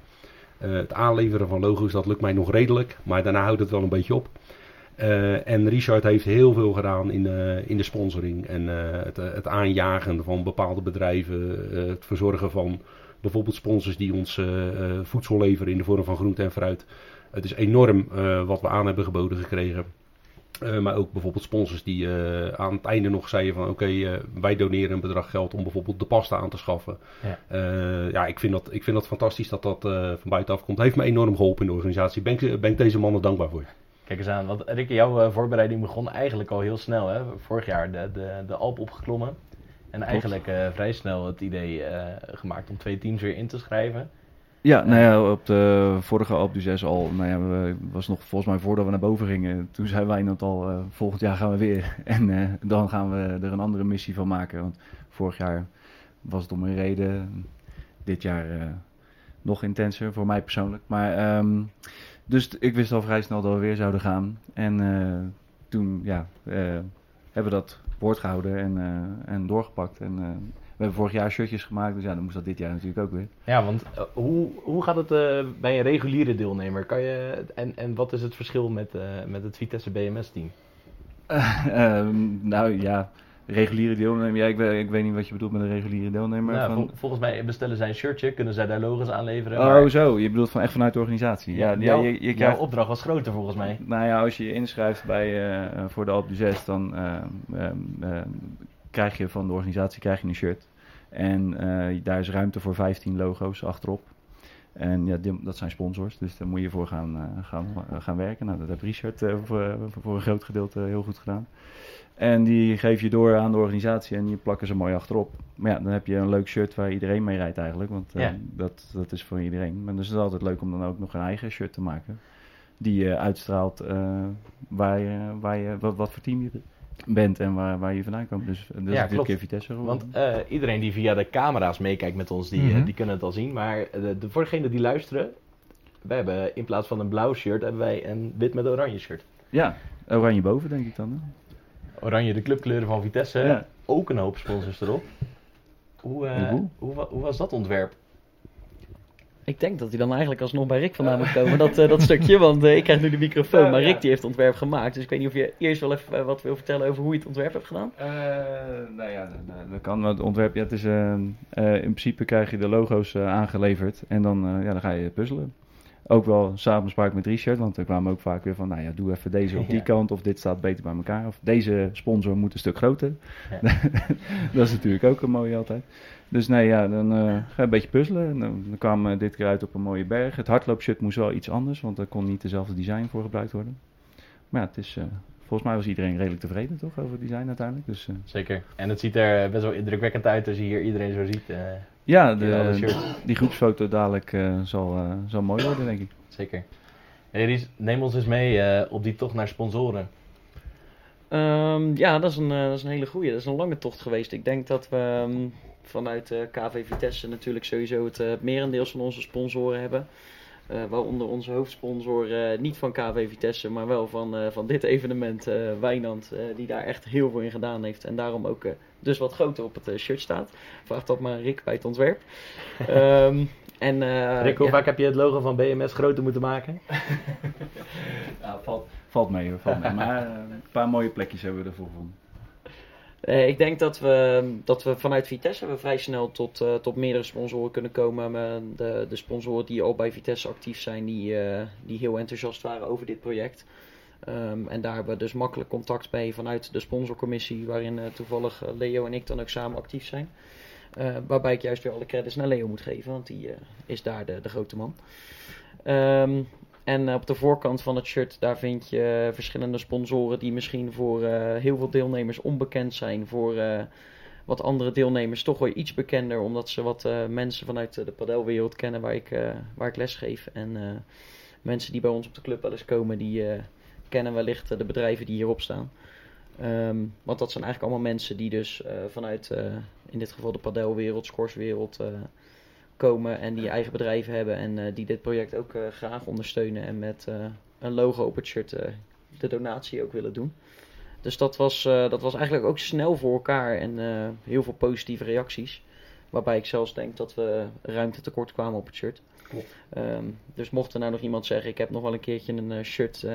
Eh, het aanleveren van logo's, dat lukt mij nog redelijk, maar daarna houdt het wel een beetje op. Eh, en Richard heeft heel veel gedaan in, eh, in de sponsoring en het, het aanjagen van bepaalde bedrijven, het verzorgen van bijvoorbeeld sponsors die ons voedsel leveren in de vorm van groente en fruit. Het is enorm wat we aan hebben geboden gekregen. Eh, maar ook bijvoorbeeld sponsors die eh, aan het einde nog zeiden van oké, eh, wij doneren een bedrag geld om bijvoorbeeld de pasta aan te schaffen. Ja. Ja, ik vind, dat, ik vind dat fantastisch dat dat van buitenaf komt. Heeft me enorm geholpen in de organisatie. Ben ik, ben ik deze mannen dankbaar voor. Kijk eens aan, want Rick, jouw voorbereiding begon eigenlijk al heel snel. Hè? Vorig jaar de, de, de Alp opgeklommen. En eigenlijk vrij snel het idee gemaakt om twee teams weer in te schrijven. Ja, nou ja, op de vorige Alp du 6 al, nou ja, we, was nog volgens mij voordat we naar boven gingen. Toen zei Wijnand al, eh, volgend jaar gaan we weer. En eh, dan gaan we er een andere missie van maken. Want vorig jaar was het om een reden. Dit jaar eh, nog intenser, voor mij persoonlijk. Maar, ehm, dus ik wist al vrij snel dat we weer zouden gaan. En eh, toen, ja, eh, hebben we dat woord gehouden en, eh, en doorgepakt. En eh, hebben vorig jaar shirtjes gemaakt, dus ja, dan moest dat dit jaar natuurlijk ook weer. Ja, want eh, hoe, hoe gaat het eh, bij een reguliere deelnemer? Kan je, en, en wat is het verschil met, eh, met het Vitesse BMS-team? Ehm, nou ja, reguliere deelnemer. Ja, ik, weet, ik weet niet wat je bedoelt met een reguliere deelnemer. Nou, van... vol- volgens mij bestellen zij een shirtje, kunnen zij daar logos aanleveren. Oh, maar zo. Je bedoelt van echt vanuit de organisatie. Ja, ja, jouw, je, je jouw krijgt, opdracht was groter volgens mij. nou ja, als je je inschrijft bij, voor de Alpe d'Huez, dan ehm, ehm, ehm, krijg je van de organisatie krijg je een shirt. En eh, daar is ruimte voor 15 logo's achterop. En ja, die- dat zijn sponsors, dus daar moet je voor gaan, eh, gaan, eh, gaan werken. Nou, dat heeft Richard eh, voor, voor een groot gedeelte heel goed gedaan. En die geef je door aan de organisatie en die plakken ze mooi achterop. Maar ja, dan heb je een leuk shirt waar iedereen mee rijdt eigenlijk. Want Ja. dat, dat is voor iedereen. Maar dus het is altijd leuk om dan ook nog een eigen shirt te maken. Die je uitstraalt waar je, waar je, wat, wat voor team je bent en waar, waar je vandaan komt. Dus, dus Ja, dit klopt. keer Vitesse geworden. Want eh, iedereen die via de camera's meekijkt met ons, die, eh, Mhm. die kunnen het al zien. Maar eh, de, de, voor degenen die luisteren, wij hebben in plaats van een blauw shirt, hebben wij een wit met oranje shirt. Ja, oranje boven denk ik dan. Hè? Oranje de clubkleuren van Vitesse, Ja. ook een hoop sponsors erop. Hoe, eh, Een hoe was dat ontwerp? Ik denk dat hij dan eigenlijk alsnog bij Rick vandaan moet komen, dat, eh, dat stukje. Want eh, ik krijg nu de microfoon, maar. Rick die heeft het ontwerp gemaakt. Dus ik weet niet of je eerst wel even eh, wat wil vertellen over hoe je het ontwerp hebt gedaan. Eh, nou ja, dat- kan. Het ontwerp, ja, het is, eh, eh, in principe krijg je de logo's aangeleverd en dan, ja, dan ga je puzzelen. Ook wel samenspraak met Richard, want er kwamen ook vaak weer van, nou ja, doe even deze op die Ja. kant of dit staat beter bij elkaar. Of deze sponsor moet een stuk groter. Ja. dat is natuurlijk ook een mooie altijd. Dus nee, ja, dan eh, ga je een beetje puzzelen. En dan, dan kwam eh, dit keer uit op een mooie berg. Het hardloopshirt moest wel iets anders, want er kon niet dezelfde design voor gebruikt worden. Maar ja, het is, eh, volgens mij was iedereen redelijk tevreden toch over het design uiteindelijk. Dus, eh, Zeker. En het ziet er best wel indrukwekkend uit als je hier iedereen zo ziet. eh, Ja, de, die groepsfoto dadelijk eh, zal, eh, zal mooi worden, denk ik. Zeker. Hey Ries, neem ons eens mee eh, op die tocht naar sponsoren. Ehm, ja, dat is, een, eh, dat is een hele goeie. Dat is een lange tocht geweest. Ik denk dat we ehm, vanuit eh, KV Vitesse natuurlijk sowieso het eh, merendeels van onze sponsoren hebben. Eh, waaronder onze hoofdsponsor, eh, niet van KV Vitesse, maar wel van, eh, van dit evenement, eh, Wijnand, eh, die daar echt heel veel in gedaan heeft. En daarom ook eh, dus wat groter op het shirt staat. Vraag dat maar Rick bij het ontwerp. Ehm, en, eh, Rick, hoe ja. vaak heb je het logo van BMS groter moeten maken? Ja, valt, valt mee, hoor, valt mee. Maar een paar mooie plekjes hebben we ervoor gevonden. Eh, ik denk dat we, dat we vanuit Vitesse we vrij snel tot, eh, tot meerdere sponsoren kunnen komen. Maar de, de sponsoren die al bij Vitesse actief zijn, die, eh, die heel enthousiast waren over dit project. Ehm, en daar hebben we dus makkelijk contact bij vanuit de sponsorcommissie, waarin eh, toevallig eh, Leo en ik dan ook samen actief zijn. Eh, waarbij ik juist weer alle credits naar Leo moet geven, want die eh, is daar de, de grote man. Ehm, en eh, op de voorkant van het shirt, daar vind je eh, verschillende sponsoren die misschien voor eh, heel veel deelnemers onbekend zijn. Voor wat andere deelnemers toch wel iets bekender, omdat ze wat mensen vanuit de padelwereld kennen waar ik, waar ik les geef. En mensen die bij ons op de club wel eens komen, die kennen wellicht de bedrijven die hierop staan. Ehm, want dat zijn eigenlijk allemaal mensen die dus vanuit, in dit geval de padelwereld, scoreswereld, komen en die eigen bedrijven hebben en eh, die dit project ook eh, graag ondersteunen en met eh, een logo op het shirt de donatie ook willen doen. Dus dat was, dat was eigenlijk ook snel voor elkaar en heel veel positieve reacties. Waarbij ik zelfs denk dat we ruimte tekort kwamen op het shirt. Ehm, dus mocht er nou nog iemand zeggen, ik heb nog wel een keertje een shirt.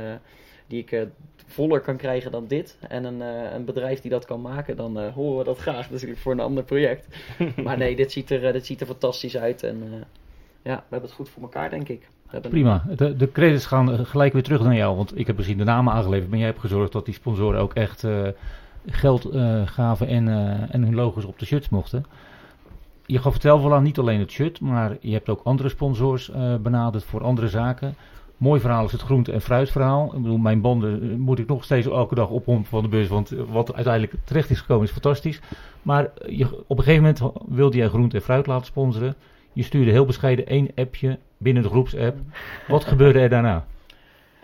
Die ik eh, voller kan krijgen dan dit. En een, eh, een bedrijf die dat kan maken, dan eh, horen we dat graag natuurlijk voor een ander project. maar nee, dit ziet er, dit ziet er fantastisch uit. En ja, we hebben het goed voor elkaar, denk ik. Prima. De, de credits gaan gelijk weer terug naar jou. Want ik heb misschien de namen aangeleverd. Maar jij hebt gezorgd dat die sponsoren ook echt geld gaven en, en hun logos op de shirts mochten. Je gaf het zelf al aan, niet alleen het shirt. Maar je hebt ook andere sponsors benaderd voor andere zaken. Mooi verhaal is het groente- en fruitverhaal. Ik bedoel, mijn banden eh, moet ik nog steeds elke dag oppompen van de bus. Want eh, wat uiteindelijk terecht is gekomen is fantastisch. Maar eh, je, op een gegeven moment wilde jij groente en fruit laten sponsoren. Je stuurde heel bescheiden één appje binnen de groepsapp. Wat gebeurde er daarna?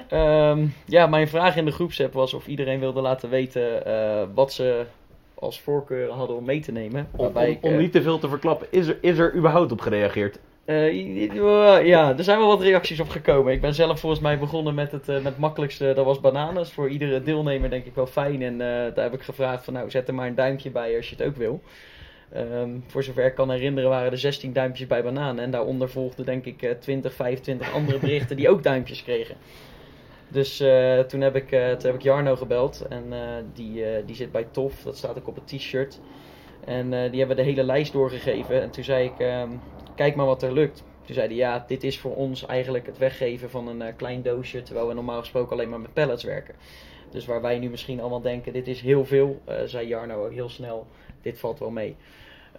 Ehm, ja, mijn vraag in de groepsapp was of iedereen wilde laten weten eh, wat ze als voorkeur hadden om mee te nemen. Om, Waarbij om, ik, om niet te veel te verklappen, is er, is er überhaupt op gereageerd? Eh, ja, er zijn wel wat reacties op gekomen. Ik ben zelf volgens mij begonnen met het, eh, met het makkelijkste, dat was bananen. Is voor iedere deelnemer denk ik wel fijn. En eh, daar heb ik gevraagd van nou, zet er maar een duimpje bij als je het ook wil. Ehm, voor zover ik kan herinneren waren er 16 duimpjes bij bananen. En daaronder volgden denk ik eh, 20, 25 andere berichten die ook duimpjes kregen. Dus toen, heb ik, toen heb ik Jarno gebeld. En die, die zit bij Tof. Dat staat ook op het t-shirt. En die hebben de hele lijst doorgegeven. En toen zei ik, ehm, kijk maar wat er lukt. Toen zei hij, ja, dit is voor ons eigenlijk het weggeven van een eh, klein doosje. Terwijl we normaal gesproken alleen maar met pallets werken. Dus waar wij nu misschien allemaal denken, dit is heel veel. eh, zei Jarno heel snel, dit valt wel mee.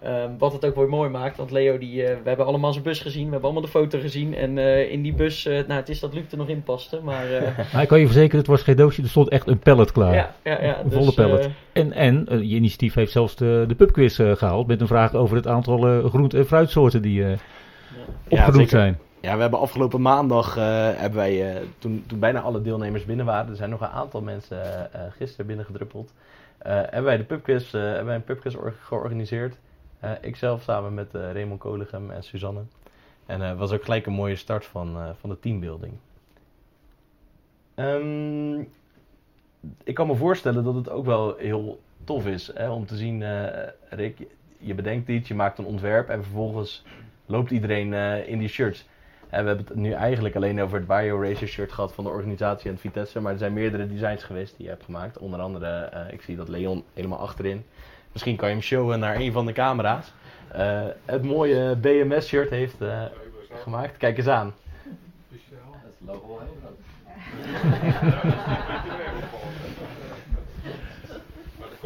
Ehm, wat het ook weer mooi maakt, want Leo, die, eh, we hebben allemaal zijn bus gezien, we hebben allemaal de foto gezien. En eh, in die bus, eh, nou het is dat Luc er nog in paste, maar eh, Maar ik kan je verzekeren, het was geen doosje, er stond echt een pallet klaar. ja, ja, ja. Een volle dus, pallet. eh, En, en je initiatief heeft zelfs de, de pubquiz eh, gehaald met een vraag over het aantal groente- en fruitsoorten die eh opgenoemd zijn. Ja, we hebben afgelopen maandag, eh, hebben wij, eh, toen, toen bijna alle deelnemers binnen waren, er zijn nog een aantal mensen eh, eh, gisteren binnengedruppeld, eh hebben wij de pubquiz, eh, hebben wij een pubquiz or- georganiseerd. Eh ikzelf samen met eh, Raymond Koligem en Suzanne. En het was ook gelijk een mooie start van, eh, van de teambuilding. Ehm, ik kan me voorstellen dat het ook wel heel tof is hè, om te zien, eh, Rick, je bedenkt iets, je maakt een ontwerp en vervolgens loopt iedereen eh, in die shirts. En we hebben het nu eigenlijk alleen over het Bio Racer shirt gehad van de organisatie en Vitesse. Maar er zijn meerdere designs geweest die je hebt gemaakt. Onder andere, eh, ik zie dat Leon helemaal achterin. Misschien kan je hem showen naar een van de camera's. Eh, het mooie BMS shirt heeft eh, gemaakt. Kijk eens aan.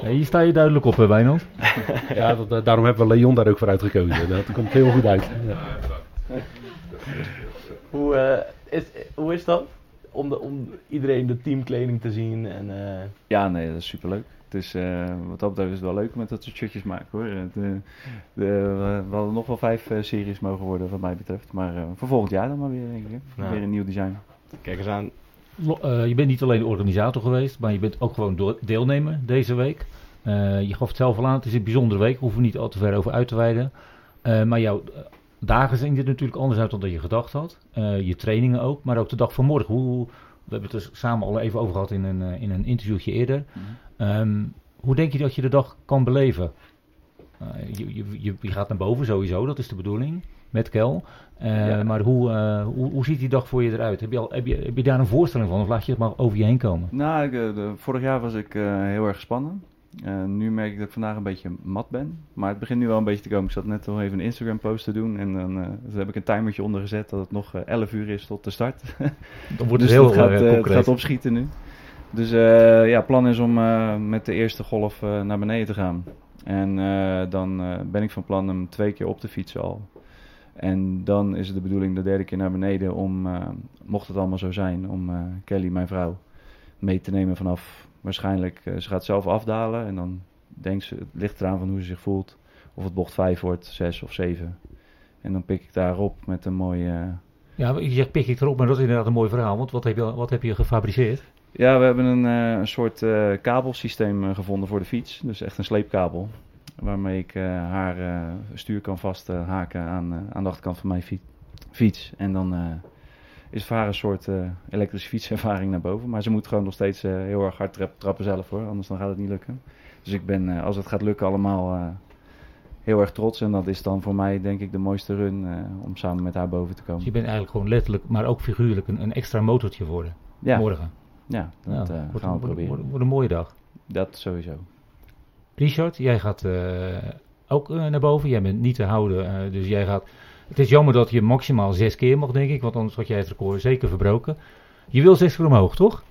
Ja, hier sta je duidelijk op, hè, Wijnand. Ja, dat, dat- daarom hebben we Leon daar ook voor uitgekozen. Dat komt heel goed uit. Ja. Hoe, eh, is, hoe is dat? Om, de, om iedereen de teamkleding te zien. En, eh, Ja, nee, dat is superleuk. Het is, eh, wat dat betreft is het wel leuk met dat soort shirtjes maken hoor. Eh, de, we- we hadden nog wel vijf eh, series mogen worden wat mij betreft. Maar eh, voor volgend jaar dan maar weer, denk ik. Ja. Weer een nieuw design. kijk eens aan. Lo- eh, je bent niet alleen de organisator geweest, maar je bent ook gewoon deelnemer deze week. Eh, je gaf het zelf al aan, het is een bijzondere week, hoeven we niet al te ver over uit te wijden. Eh, maar jouw eh, dagen zien er natuurlijk anders uit dan dat je gedacht had. Eh, je trainingen ook, maar ook de dag van morgen. Hoe, we hebben het er samen al even over gehad in een, eh, in een interviewtje eerder. Ehm, hoe denk je dat je de dag kan beleven? Eh, je, je, je, gaat naar boven sowieso, dat is de bedoeling, met Kel. Eh, Ja. Maar hoe, hoe, hoe ziet die dag voor je eruit? Heb je, al, heb, je, heb je daar een voorstelling van of laat je het maar over je heen komen? Nou, ik, de, vorig jaar was ik heel erg gespannen. Eh, nu merk ik dat ik vandaag een beetje mat ben. Maar het begint nu wel een beetje te komen. Ik zat net al even een Instagram post te doen. En dan eh, daar heb ik een timertje onder gezet dat het nog eh, 11 uur is tot de start. Dan wordt dus het heel het gaat, eh, eh, het gaat opschieten nu. Dus eh ja, plan is om eh, met de eerste golf eh, naar beneden te gaan. En eh, dan eh, ben ik van plan hem twee keer op te fietsen al. En dan is het de bedoeling de derde keer naar beneden om, eh, mocht het allemaal zo zijn, om eh, Kelly, mijn vrouw, mee te nemen vanaf waarschijnlijk, eh, ze gaat zelf afdalen en dan denkt ze, het ligt eraan van hoe ze zich voelt, of het bocht 5 wordt, 6 of 7. En dan pik ik daarop met een mooie... eh, Ja, je pik ik erop, maar dat is inderdaad een mooi verhaal. Want wat heb je, wat heb je gefabriceerd? Ja, we hebben een, eh, een soort kabelsysteem gevonden voor de fiets. Dus echt een sleepkabel. Waarmee ik haar stuur kan vasthaken aan, aan de achterkant van mijn fi- fiets. En dan is voor haar een soort eh, elektrische fietservaring naar boven. Maar ze moet gewoon nog steeds eh, heel erg hard trap- trappen zelf hoor. Anders dan gaat het niet lukken. Dus ik ben, eh, als het gaat lukken, allemaal heel erg trots. En dat is dan voor mij denk ik de mooiste run om samen met haar boven te Dus komen. je bent eigenlijk gewoon letterlijk, maar ook figuurlijk een, een extra motortje geworden. Ja, Morgen. Ja, dat Nou, gaan we wordt, proberen. wordt- wordt een mooie dag. Dat sowieso. Richard, jij gaat ook naar boven. Jij bent niet te houden, dus jij gaat... Het is jammer dat je maximaal zes keer mag, denk ik, want anders had jij het record zeker verbroken. Je wil zes keer omhoog, toch?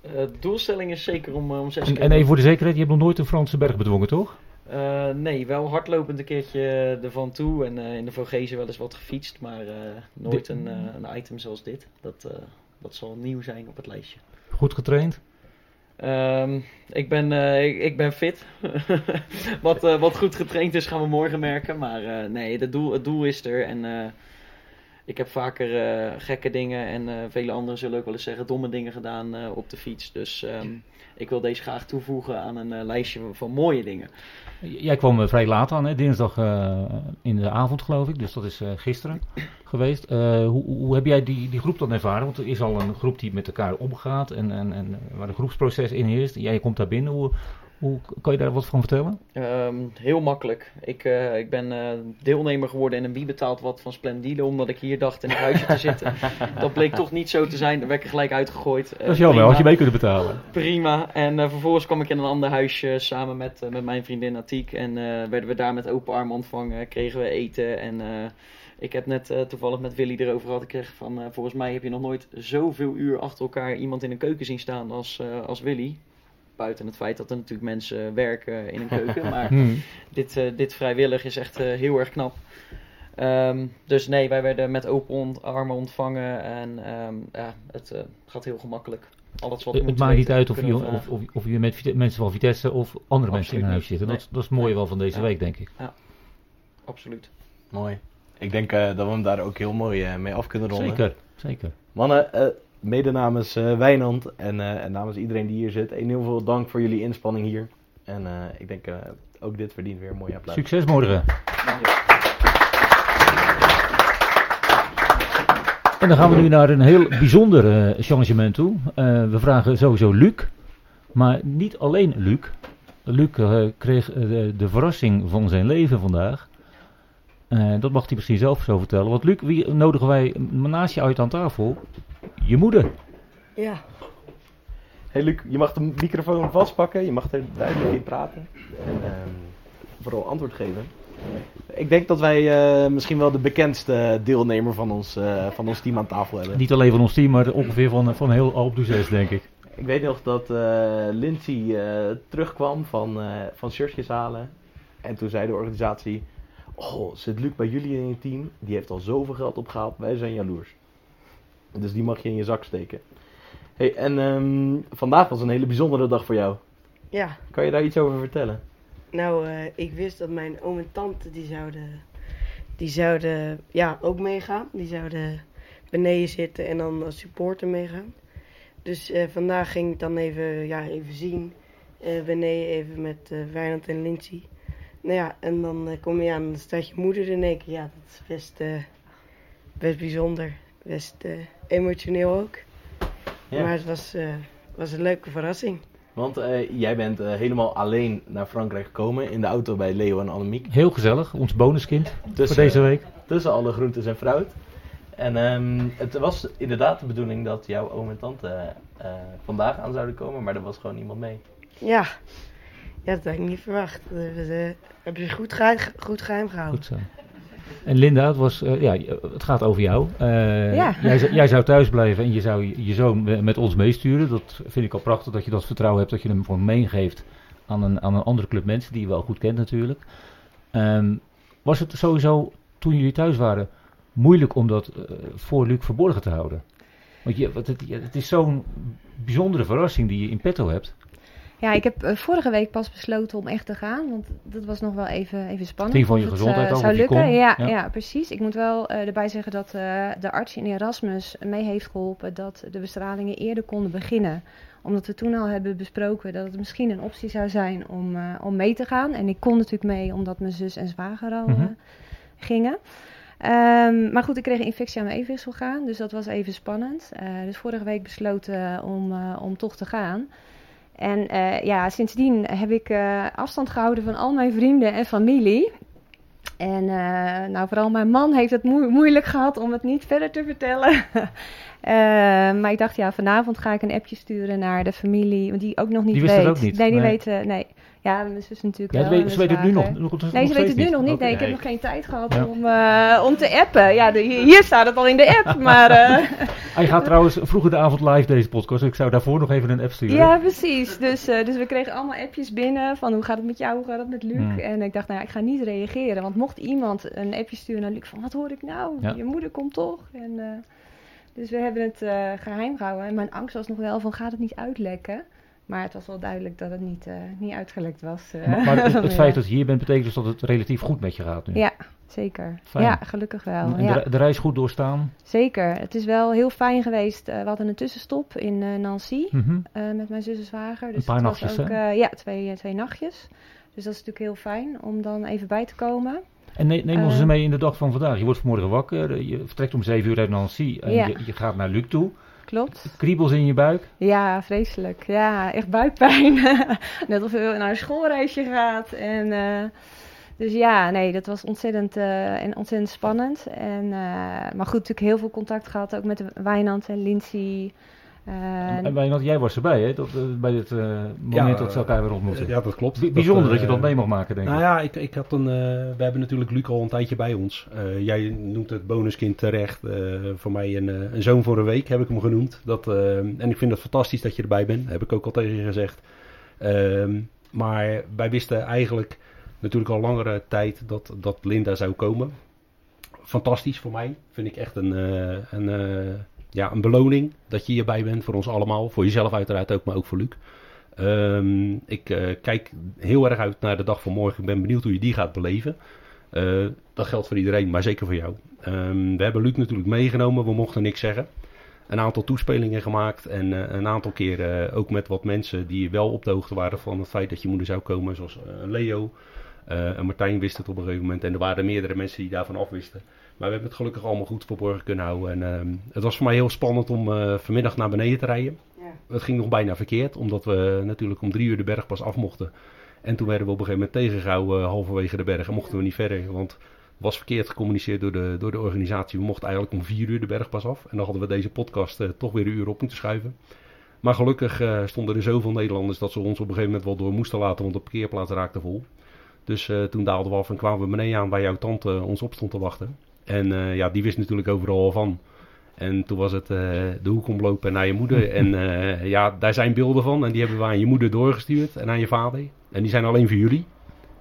Eh, doelstelling is zeker om, eh, om zes En, keer... en even voor de zekerheid, je hebt nog nooit een Franse berg bedwongen, toch? Eh, nee, wel hardlopend een keertje ervan toe. En in de Vogezen wel eens wat gefietst. Maar nooit een, een item zoals dit. Dat, dat zal nieuw zijn op het lijstje. Goed getraind? Ehm, ik, ben, eh, ik, ik ben fit. wat, eh, wat goed getraind is, gaan we morgen merken. Maar eh, nee, het doel, het doel is er. En ik heb vaker gekke dingen. En vele anderen zullen ook wel eens zeggen domme dingen gedaan op de fiets. Dus ehm, ik wil deze graag toevoegen aan een lijstje van, van mooie dingen. Jij kwam eh, vrij laat aan, hè? dinsdag eh, in de avond geloof ik, dus dat is eh, gisteren geweest. Hoe, hoe heb jij die, die groep dan ervaren? Want er is al een groep die met elkaar omgaat en, en, en waar een groepsproces in heerst. Jij komt daar binnen, hoe, hoe kan je daar wat van vertellen? Ehm, heel makkelijk. Ik, eh, ik ben eh, deelnemer geworden in een Wie betaalt wat van Splendide, omdat ik hier dacht in het huisje te zitten. Dat bleek toch niet zo te zijn, daar werd ik er gelijk uitgegooid. Eh, dat is jammer, prima. had je mee kunnen betalen. Prima. En vervolgens kwam ik in een ander huisje samen met, met mijn vriendin Atiek. En werden we daar met open armen ontvangen, kregen we eten. En ik heb net toevallig met Willy erover gehad. Ik kreeg van, volgens mij heb je nog nooit zoveel uur achter elkaar iemand in een keuken zien staan als, als Willy. Buiten het feit dat er natuurlijk mensen werken in een keuken. maar Hmm. dit, eh, dit vrijwillig is echt eh, heel erg knap. Ehm, dus nee, wij werden met open ont- armen ontvangen en ehm, ja, het eh, gaat heel gemakkelijk. Alles wat we Het maakt niet uit of je, of, of, of je met mensen van Vitesse of andere mensen in huis zitten. Dat, Nee. dat is het mooie wel van deze Ja. week, denk ik. Absoluut. Mooi. Ik denk eh, dat we hem daar ook heel mooi mee af kunnen ronden. Zeker, zeker. Mannen, eh, mede namens eh Wijnand en, eh, en namens iedereen die hier zit, een heel veel dank voor jullie inspanning hier. En eh, ik denk ook dit verdient weer een mooi applaus. Succes morgen. En dan gaan we nu naar een heel bijzonder changement toe. We vragen sowieso Luc, maar niet alleen Luc. Luc kreeg de verrassing van zijn leven vandaag. Eh, dat mag hij misschien zelf zo vertellen. Want Luc, wie nodigen wij naast je uit aan tafel? Je moeder. Ja, Hey Luc, je mag de microfoon vastpakken, je mag er duidelijk in praten en ehm, vooral antwoord geven. Ik denk dat wij eh, misschien wel de bekendste deelnemer van ons, eh, van ons team aan tafel hebben. Niet alleen van ons team, maar ongeveer van, van heel d'Huez, denk ik. Ik weet nog dat eh Lindsay eh, terugkwam van, eh, van shirtjes halen. En toen zei de organisatie: Oh, zit Luc bij jullie in je team? Die heeft al zoveel geld opgehaald, wij zijn jaloers. Dus die mag je in je zak steken. Hey, en ehm, vandaag was een hele bijzondere dag voor jou. ja. Kan je daar iets over vertellen? Nou, eh, ik wist dat mijn oom en tante die zouden, die zouden ja, ook meegaan. Die zouden beneden zitten en dan als supporter meegaan. Dus eh, vandaag ging ik dan even, ja, even zien. eh, beneden even met eh Wijnand en Lindsay. Nou ja, en dan eh, kom je aan, dan staat je moeder er in één keer. Ja, dat is best, eh, best bijzonder. Best eh, emotioneel ook. Ja. Maar het was, eh, was een leuke verrassing. Want eh, jij bent eh, helemaal alleen naar Frankrijk gekomen in de auto bij Leo en Annemiek. Heel gezellig, ons bonuskind voor Tussen, deze week. tussen alle groentes en fruit. En ehm, het was inderdaad de bedoeling dat jouw oom en tante eh, vandaag aan zouden komen, maar er was gewoon niemand mee. Ja, ja dat had ik niet verwacht. Dat hebben ze, hebben ze goed, geheim, goed geheim gehouden. Goed zo. En Linda, het, was, eh, ja, het gaat over jou. Eh, Ja. jij, zou- jij zou thuis blijven en je zou je je zoon me- met ons meesturen. Dat vind ik al prachtig dat je dat vertrouwen hebt dat je hem gewoon meegeeft aan een, aan een andere club mensen die je wel goed kent natuurlijk. Ehm, was het sowieso toen jullie thuis waren moeilijk om dat eh, voor Luc verborgen te houden? Want je, het, het is zo'n bijzondere verrassing die je in petto hebt. Ja, ik heb eh, vorige week pas besloten om echt te gaan. Want dat was nog wel even, even spannend. Het ging van je of het, gezondheid eh, zou lukken. Ja, Ja. ja. precies. Ik moet wel eh, erbij zeggen dat de arts in Erasmus mee heeft geholpen dat de bestralingen eerder konden beginnen. Omdat we toen al hebben besproken dat het misschien een optie zou zijn om, om mee te gaan. En ik kon natuurlijk mee omdat mijn zus en zwager al Mhm. gingen. Ehm, maar goed, ik kreeg een infectie aan mijn evenwichtsorgaan, dus dat was even spannend. Dus vorige week besloten om, om toch te gaan. En eh, ja, sindsdien heb ik eh, afstand gehouden van al mijn vrienden en familie. En eh, nou, vooral mijn man heeft het moe- moeilijk gehad om het niet verder te vertellen. Maar ik dacht, ja, vanavond ga ik een appje sturen naar de familie, want die ook nog niet Die wist weet. het ook niet? Nee, die Nee. weten, nee. Ja, mijn zus natuurlijk Ja, wel. weet- en ze weet het nu nog, nog, nog Nee, ze weet het nu nog niet. Nee, ik heb nog geen tijd gehad Ja. om, eh, om te appen. Ja, de- hier staat het al in de app, maar... eh, Hij gaat trouwens vroeger de avond live deze podcast. Ik zou daarvoor nog even een app sturen. Ja, precies. Dus, eh, dus we kregen allemaal appjes binnen van hoe gaat het met jou, hoe gaat het met Luc. Hmm. En ik dacht, nou ja, ik ga niet reageren. Want mocht iemand een appje sturen naar Luc van, wat hoor ik nou? Ja. Je moeder komt toch? En, dus we hebben het eh, geheim gehouden. En mijn angst was nog wel van, gaat het niet uitlekken? Maar het was wel duidelijk dat het niet, eh, niet uitgelekt was. eh. Maar, maar het, feit dat je hier bent, betekent dus dat het relatief goed met je gaat nu. Ja, zeker. Fijn. Ja, gelukkig wel. En ja. de, de reis goed doorstaan. Zeker. Het is wel heel fijn geweest. Eh, we hadden een tussenstop in Nancy. Mhm. met mijn zus en zwager. Dus Een paar nachtjes, ook, hè? ja, twee, twee nachtjes. Dus dat is natuurlijk heel fijn om dan even bij te komen. En ne- neem ons eens mee in de dag van vandaag. Je wordt vanmorgen wakker, je vertrekt om 7 uur uit Nancy en Ja. je, je gaat naar Luc toe. Klopt. Kriebels in je buik. Ja, vreselijk. Ja, echt buikpijn. Net of je naar een schoolreisje gaat. En, eh, dus ja, nee, dat was ontzettend, eh, en ontzettend spannend. En, eh, maar goed, natuurlijk heel veel contact gehad. Ook met Wijnand en Lindsay. Eh, En jij was erbij, hè? Dat, eh, bij dit eh, moment Ja, dat ze elkaar weer ontmoeten. Ja, dat klopt. Bi- Bijzonder dat, eh, je dat mee mag maken, denk Nou ik. ja, ik, ik had een, eh, we hebben natuurlijk Luc al een tijdje bij ons. Eh, jij noemt het bonuskind terecht. Eh, voor mij een, eh, een zoon voor een week heb ik hem genoemd. Dat, eh, en ik vind het fantastisch dat je erbij bent. Heb ik ook al tegen je gezegd. Ehm, maar wij wisten eigenlijk natuurlijk al langere tijd dat, dat Linda zou komen. Fantastisch voor mij. Vind ik echt een, eh, een, eh, ja, een beloning dat je hierbij bent voor ons allemaal. Voor jezelf uiteraard ook, maar ook voor Luc. Ehm, ik eh, kijk heel erg uit naar de dag van morgen. Ik ben benieuwd hoe je die gaat beleven. Eh, dat geldt voor iedereen, maar zeker voor jou. Ehm, we hebben Luc natuurlijk meegenomen. We mochten niks zeggen. Een aantal toespelingen gemaakt. En eh, een aantal keren ook met wat mensen die wel op de hoogte waren van het feit dat je moeder zou komen. Zoals Leo. En Martijn wist het op een gegeven moment. En er waren meerdere mensen die daarvan afwisten. Maar we hebben het gelukkig allemaal goed verborgen kunnen houden. En ehm, het was voor mij heel spannend om eh, vanmiddag naar beneden te rijden. Ja. Het ging nog bijna verkeerd, omdat we natuurlijk om drie uur de berg pas af mochten. En toen werden we op een gegeven moment tegengehouden eh, halverwege de berg en mochten we niet verder. Want het was verkeerd gecommuniceerd door de, door de organisatie. We mochten eigenlijk om vier uur de berg pas af. En dan hadden we deze podcast eh, toch weer een uur op moeten schuiven. Maar gelukkig eh, stonden er zoveel Nederlanders dat ze ons op een gegeven moment wel door moesten laten, want de parkeerplaats raakte vol. Dus toen daalden we af en kwamen we beneden aan waar jouw tante ons op stond te wachten. En eh, ja, die wist natuurlijk overal al van. En toen was het eh, de hoek omlopen naar je moeder. En eh, ja, daar zijn beelden van. En die hebben we aan je moeder doorgestuurd en aan je vader. En die zijn alleen voor jullie.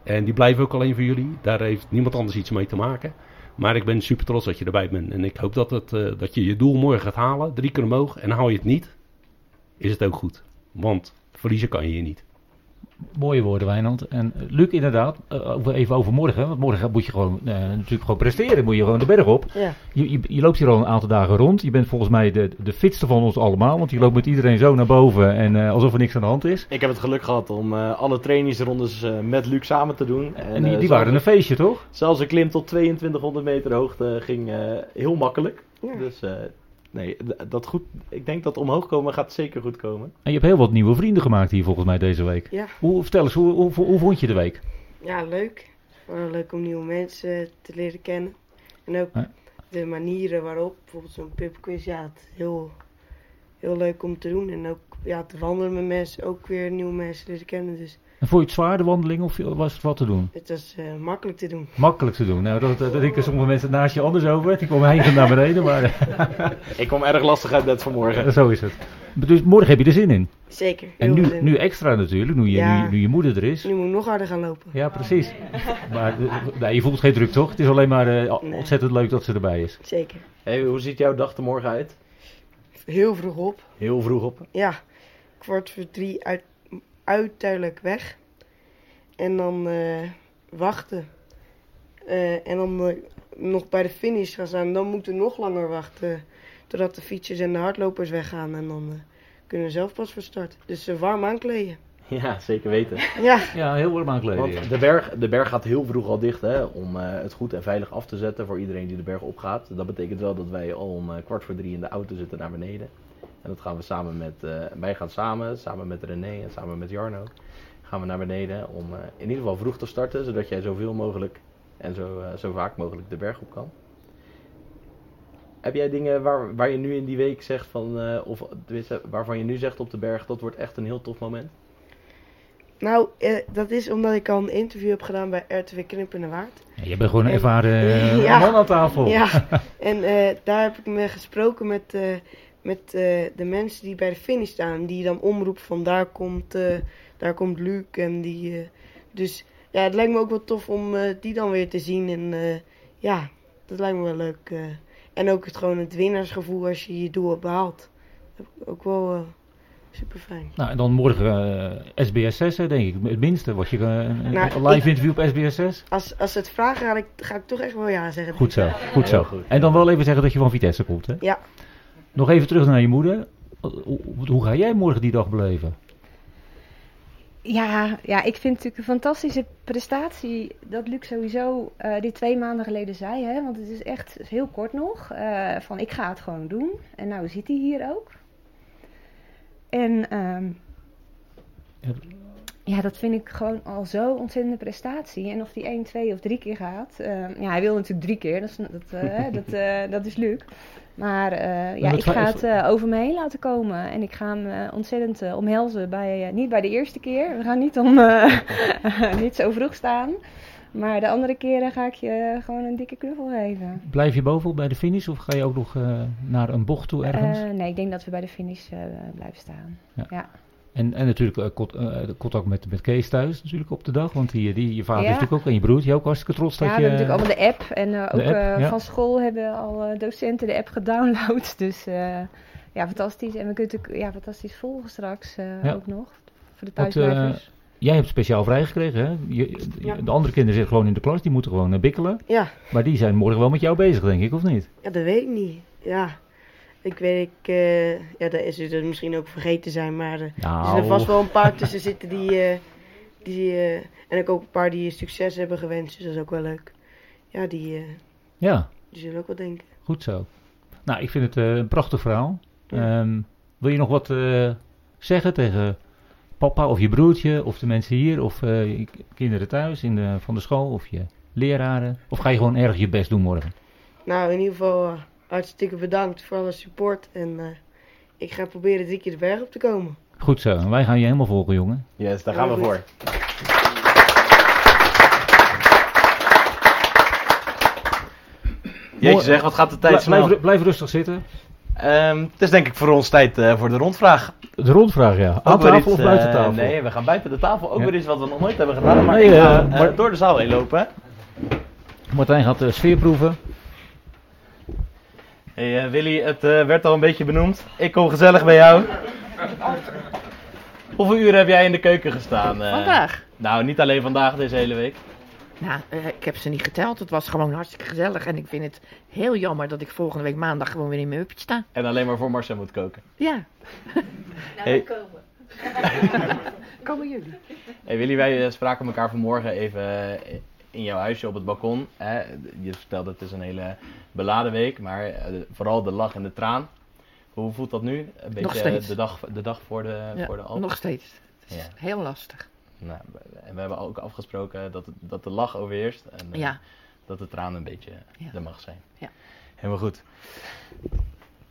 En die blijven ook alleen voor jullie. Daar heeft niemand anders iets mee te maken. Maar ik ben super trots dat je erbij bent. En ik hoop dat, het, dat je je doel morgen gaat halen. Drie keer omhoog. En haal je het niet, is het ook goed. Want verliezen kan je hier niet. Mooie woorden, Wijnand. En eh, Luc, inderdaad, eh, over- even over morgen. Want morgen moet je gewoon, eh, natuurlijk gewoon presteren. Moet je gewoon de berg op. Ja. Je, je, je loopt hier al een aantal dagen rond. Je bent volgens mij de, de fitste van ons allemaal. Want je loopt met iedereen zo naar boven. En eh, alsof er niks aan de hand is. Ik heb het geluk gehad om eh, alle trainingsrondes eh, met Luc samen te doen. En die, eh, die waren een feestje, toch? Zelfs een klim tot 2200 meter hoogte ging eh, heel makkelijk. Ja. Dus eh, nee, dat goed, ik denk dat omhoog komen gaat zeker goed komen. En je hebt heel wat nieuwe vrienden gemaakt hier volgens mij deze week. Ja. Hoe, vertel eens, hoe, hoe, hoe vond je de week? Ja, leuk. Gewoon leuk om nieuwe mensen te leren kennen. En ook de manieren waarop, bijvoorbeeld zo'n pubquiz, ja, het heel, heel leuk om te doen. En ook ja, te wandelen met mensen, ook weer nieuwe mensen leren kennen. Dus En vond je het zwaar, de wandeling, of was het wat te doen? het was eh, makkelijk te doen. Makkelijk te doen. Nou, dat, dat denken sommige mensen naast je anders over. Die komen heen en naar beneden, maar Ik kwam erg lastig uit bed vanmorgen. zo is het. Dus morgen heb je er zin in. Zeker. En heel nu, nu extra natuurlijk, nu je, Ja. nu, nu je moeder er is. Nu moet ik nog harder gaan lopen. Ja, precies. Maar eh, nee, je voelt geen druk, toch? Het is alleen maar eh, Nee. ontzettend leuk dat ze erbij is. Zeker. Hey, hoe ziet jouw dag er morgen uit? Heel vroeg op. Heel vroeg op. Ja, kwart voor drie uit, uiteindelijk weg. En dan eh, wachten. Eh, en dan eh, nog bij de finish gaan staan. Dan moeten we nog langer wachten. Totdat de fietsers en de hardlopers weggaan. En dan eh, kunnen we zelf pas van start. Dus warm aankleden. Ja, zeker weten. Ja, Ja, heel warm aankleden. Want ja. de berg, de berg gaat heel vroeg al dicht hè, om eh, het goed en veilig af te zetten voor iedereen die de berg opgaat. Dat betekent wel dat wij al om eh, kwart voor drie in de auto zitten naar beneden. En dat gaan we samen met, eh, wij gaan samen, samen met René en samen met Jarno, gaan we naar beneden om eh, in ieder geval vroeg te starten. Zodat jij zoveel mogelijk En zo, eh, zo vaak mogelijk de berg op kan. Heb jij dingen waar, waar je nu in die week zegt van, eh, of tenminste, waarvan je nu zegt op de berg, dat wordt echt een heel tof moment? Nou, eh, dat is omdat ik al een interview heb gedaan bij RTW Knip in de Waard. Ja, je bent gewoon een En- ervaren Ja. man aan tafel. Ja, en eh, daar heb ik me gesproken met, eh, met eh, de mensen die bij de finish staan. Die dan omroepen van daar komt, eh, daar komt Luc. En die, eh, dus ja, het lijkt me ook wel tof om eh, die dan weer te zien. En eh, ja, dat lijkt me wel leuk. eh. en ook het, gewoon het winnaarsgevoel als je je doel hebt behaald. Ook wel super fijn. Nou, en dan morgen eh, SBS 6, hè, denk ik. Het minste. Was je een, Nou, live ik- interview op SBS 6? Als, als ze het vragen, ga ik, ga ik toch echt wel ja zeggen. Goed zo, goed zo. En dan wel even zeggen dat je van Vitesse komt, hè? Ja. Nog even terug naar je moeder. Hoe, ga jij morgen die dag beleven? Ja, ja, ik vind het natuurlijk een fantastische prestatie dat Luc sowieso eh, dit twee maanden geleden zei. Hè, want het is echt heel kort nog. eh, van ik ga het gewoon doen. En nou zit hij hier ook. En ehm, ja, dat vind ik gewoon al zo ontzettende prestatie. En of die één, twee of drie keer gaat. ehm, ja, hij wil natuurlijk drie keer. Dat is, dat, eh, dat, eh, dat is Luc. Maar eh, ja, ik ga het- over me heen laten komen. En ik ga hem ontzettend omhelzen. Bij, niet bij de eerste keer. We gaan niet, om, niet zo vroeg staan. Maar de andere keren ga ik je gewoon een dikke knuffel geven. Blijf je bovenop bij de finish of ga je ook nog naar een bocht toe ergens? Nee, ik denk dat we bij de finish blijven staan. Ja. Ja. En, en natuurlijk eh, eh, contact met, met Kees thuis natuurlijk op de dag. Want die, die, je vader Ja. is natuurlijk ook en je broertje ook hartstikke trots Ja, dat we je... hebben natuurlijk allemaal de app. En eh, ook app, eh, ja. van school hebben al eh, docenten de app gedownload. Dus eh, ja, fantastisch. En we kunnen natuurlijk ja, fantastisch volgen straks eh, Ja. ook nog. Voor de thuisblijvers. Jij hebt speciaal vrijgekregen, hè? Je, Ja. De andere kinderen zitten gewoon in de klas, die moeten gewoon bikkelen. Ja. Maar die zijn morgen wel met jou bezig, denk ik, of niet? Ja, dat weet ik niet. Ja, ik weet, ik, eh, ja, dat is het misschien ook vergeten zijn, maar eh, er Nou, zullen vast wel een paar tussen zitten die, eh, die en ook, ook een paar die succes hebben gewenst, dus dat is ook wel leuk. Ja, die, ja, die zullen ook wel denken. goed zo. Nou, ik vind het een prachtig verhaal. Ja. Ehm, wil je nog wat zeggen tegen papa of je broertje of de mensen hier of je kinderen thuis in de, van de school of je leraren? Of ga je gewoon erg je best doen morgen? Nou, in ieder geval hartstikke bedankt voor alle support en eh, ik ga proberen drie keer de berg op te komen. Goed zo, en wij gaan je helemaal volgen, jongen. Yes, daar gaan we voor. Jeetje zeg, wat gaat de tijd snel. blijf, blijf rustig zitten. Ehm, het is denk ik voor ons tijd eh, voor de rondvraag. De rondvraag, ja. Aan tafel iets, of buiten eh, tafel? nee, we gaan buiten de tafel. Ook Ja. weer iets wat we nog nooit hebben gedaan. Maar Nee, ik ga, maar- door de zaal heen lopen. Martijn gaat de sfeer proeven. Hey, eh, Willy, het eh, werd al een beetje benoemd. Ik kom gezellig bij jou. Hoeveel uur heb jij in de keuken gestaan? eh? Vandaag? Nou, niet alleen vandaag, deze hele week. Nou, eh, ik heb ze niet geteld. Het was gewoon hartstikke gezellig. En ik vind het heel jammer dat ik volgende week maandag gewoon weer in mijn hupje sta. En alleen maar voor Marcel moet koken. Ja. Hey. Komen jullie? Hey Willy, wij spraken elkaar vanmorgen even in jouw huisje op het balkon. Hè? Je vertelde het is een hele beladen week, maar eh, vooral de lach en de traan. Hoe voelt dat nu? Een beetje steeds. de dag, de dag voor de, Ja, voor de Alpen? nog steeds. Het is Ja. heel lastig. Nou, en we hebben ook afgesproken dat, dat de lach overheerst en eh, Ja. dat de tranen een beetje er mag zijn. Ja. Helemaal goed.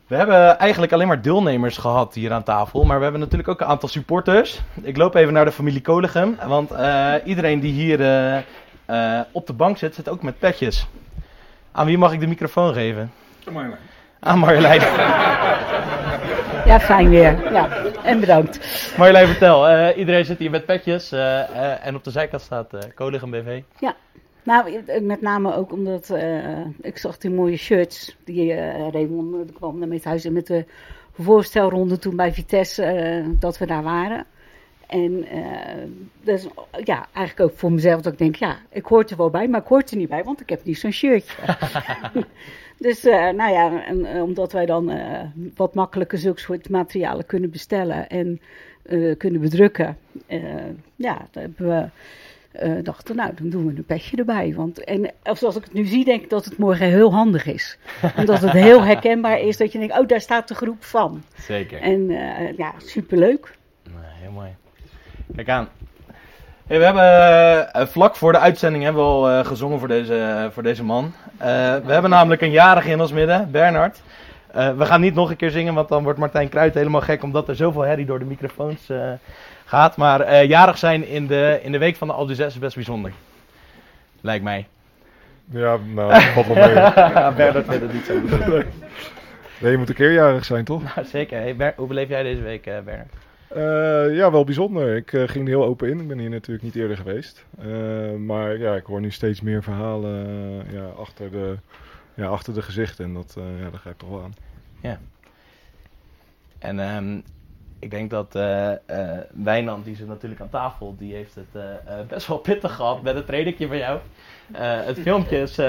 We hebben eigenlijk alleen maar deelnemers gehad hier aan tafel, maar we hebben natuurlijk ook een aantal supporters. Ik loop even naar de familie Koligem, want eh, iedereen die hier eh, op de bank zit, zit ook met petjes. Aan wie mag ik de microfoon geven? Aan Marjolein. Ja, fijn weer. Ja, en bedankt. Marjolein, vertel. eh, iedereen zit hier met petjes eh, eh, en op de zijkant staat eh Koligem BV. Nou, eh, met name ook omdat eh, ik zag die mooie shirts die Raymond kwam naar met huis en met de voorstelronde toen bij Vitesse eh, dat we daar waren. En eh, dat is ja, eigenlijk ook voor mezelf dat ik denk, ja, ik hoor er wel bij, maar ik hoor er niet bij, want ik heb niet zo'n shirtje. dus eh, nou ja, en, eh, omdat wij dan wat makkelijker zulke soort materialen kunnen bestellen en kunnen bedrukken, ja, daar hebben we eh, dachten, nou, dan doen we een petje erbij. Want, en zoals ik het nu zie, denk ik dat het morgen heel handig is. Omdat het heel herkenbaar is dat je denkt, oh, daar staat de groep van. Zeker. En ja, superleuk. Nou, heel mooi. Kijk aan. Hey, we hebben eh, vlak voor de uitzending hebben we al eh, gezongen voor deze, voor deze man. Eh, we hebben namelijk een jarige in ons midden, Bernard. We gaan niet nog een keer zingen, want dan wordt Martijn Kruid helemaal gek omdat er zoveel herrie door de microfoons gaat. Maar jarig zijn in de, in de week van de Alpe is best bijzonder. Lijkt mij. Ja, nou, dat valt wel mee. Bernard vindt het niet zo. Nee, je moet een keer jarig zijn, toch? Nou, zeker. Hey, Ber- hoe beleef jij deze week, Bernard? Eh, ja, wel bijzonder. Ik eh, ging er heel open in. Ik ben hier natuurlijk niet eerder geweest. Eh, maar ja, ik hoor nu steeds meer verhalen ja, achter, de, ja, achter de gezichten. En dat, ja, ik toch wel aan. Ja. En ehm, ik denk dat Wijnand, die zit natuurlijk aan tafel, die heeft het best wel pittig gehad met het trainingje van jou. Het filmpje is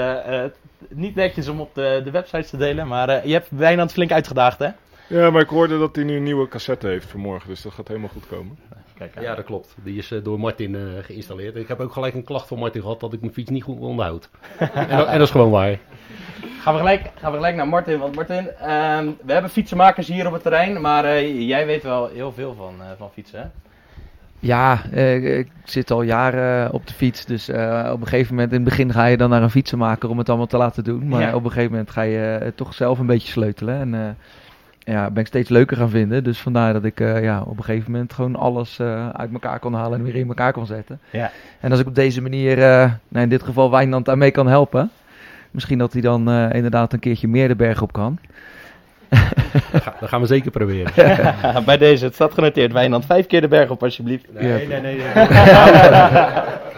niet netjes om op de, de websites te delen, maar je hebt Wijnand flink uitgedaagd, hè? Ja, maar ik hoorde dat hij nu een nieuwe cassette heeft voor morgen. Dus dat gaat helemaal goed komen. Kijk, Ja, dat klopt. Die is eh, door Martin eh, geïnstalleerd. Ik heb ook gelijk een klacht van Martin gehad dat ik mijn fiets niet goed onderhoud. en, dat- en dat is gewoon waar. Gaan we gelijk, gaan we gelijk naar Martin. Want Martin, ehm, we hebben fietsenmakers hier op het terrein, maar eh, jij weet wel heel veel van, eh, van fietsen, hè? Ja, eh, ik zit al jaren op de fiets. Dus eh, op een gegeven moment, in het begin ga je dan naar een fietsenmaker om het allemaal te laten doen. Maar Ja. op een gegeven moment ga je eh, toch zelf een beetje sleutelen. En eh, ja, ben ik steeds leuker gaan vinden. Dus vandaar dat ik eh, ja, op een gegeven moment gewoon alles eh, uit elkaar kon halen en weer in elkaar kon zetten. Ja. En als ik op deze manier, eh, nou in dit geval Wijnand daarmee kan helpen. Misschien dat hij dan eh, inderdaad een keertje meer de berg op kan. Dat gaan we zeker proberen. Bij deze, het staat genoteerd. Wijnand, vijf keer de berg op alsjeblieft. Nee, nee, nee. Nee,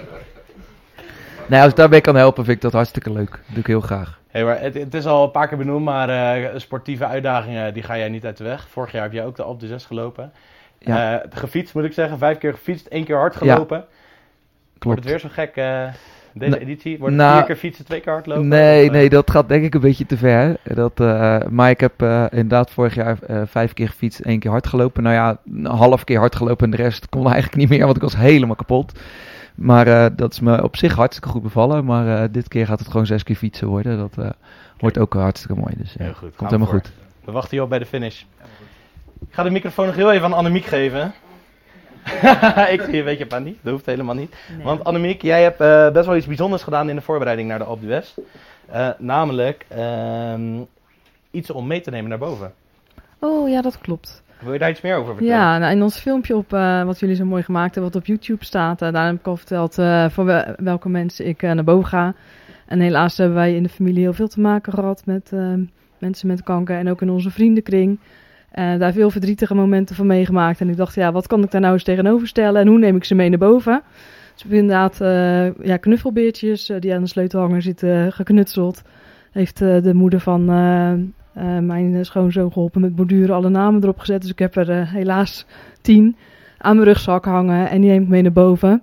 als ik daarbij kan helpen, vind ik dat hartstikke leuk. Dat doe ik heel graag. Hey, maar het, het is al een paar keer benoemd, maar eh, sportieve uitdagingen die ga jij niet uit de weg. Vorig jaar heb jij ook de Alpe d'Huez gelopen. Ja. Eh, gefietst moet ik zeggen, vijf keer gefietst, één keer hard gelopen. Wordt Klopt. het weer zo gek eh, deze Nou, editie? Wordt het nou, vier keer fietsen, twee keer hardlopen? Nee, Of, nee, dat gaat denk ik een beetje te ver. Dat, maar ik heb inderdaad vorig jaar vijf keer gefietst, één keer hard gelopen. Nou ja, een half keer hard gelopen en de rest kon eigenlijk niet meer, want ik was helemaal kapot. Maar eh, dat is me op zich hartstikke goed bevallen. Maar eh, dit keer gaat het gewoon zes keer fietsen worden. Dat eh, wordt ook hartstikke mooi. Dus ja, Heel goed, komt helemaal voor. goed. We wachten hier op bij de finish. Ik ga de microfoon nog heel even aan Annemiek geven. ik zie een beetje paniek, dat hoeft helemaal niet. Want Annemiek, jij hebt eh, best wel iets bijzonders gedaan in de voorbereiding naar de Alpe d'Huez. Eh, namelijk ehm, iets om mee te nemen naar boven. Oh ja, dat klopt. Wil je daar iets meer over vertellen? Ja, nou, in ons filmpje op, eh, wat jullie zo mooi gemaakt hebben, wat op YouTube staat, eh, daar heb ik al verteld eh, voor wel- welke mensen ik naar boven ga. En helaas hebben wij in de familie heel veel te maken gehad met mensen met kanker en ook in onze vriendenkring. Daar veel verdrietige momenten van meegemaakt. En ik dacht, ja, wat kan ik daar nou eens tegenover stellen en hoe neem ik ze mee naar boven? Dus we inderdaad ja, knuffelbeertjes die aan de sleutelhanger zitten geknutseld. Heeft de moeder van eh, eh, mijn schoonzoon geholpen met borduren, alle namen erop gezet. Dus ik heb er eh, helaas tien aan mijn rugzak hangen en die neem ik mee naar boven.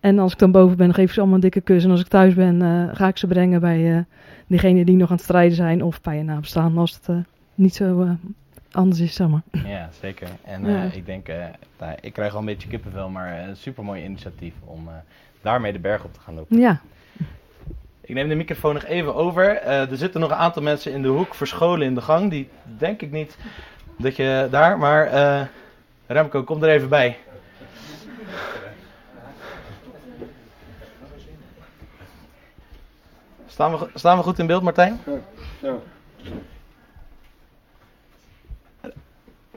En als ik dan boven ben, geef ik ze allemaal een dikke kus. En als ik thuis ben, eh, ga ik ze brengen bij eh diegenen die nog aan het strijden zijn of bij een nabestaande als het eh, niet zo eh, anders is, zeg maar. Ja, zeker. En Ja. eh, ik denk, eh, nou, ik krijg al een beetje kippenvel, maar eh, een supermooi initiatief om eh, daarmee de berg op te gaan lopen. Ja. Ik neem de microfoon nog even over. Eh, er zitten nog een aantal mensen in de hoek verscholen in de gang. Die denk ik niet dat je daar, maar eh, Remco, kom er even bij. Staan we, staan we goed in beeld, Martijn?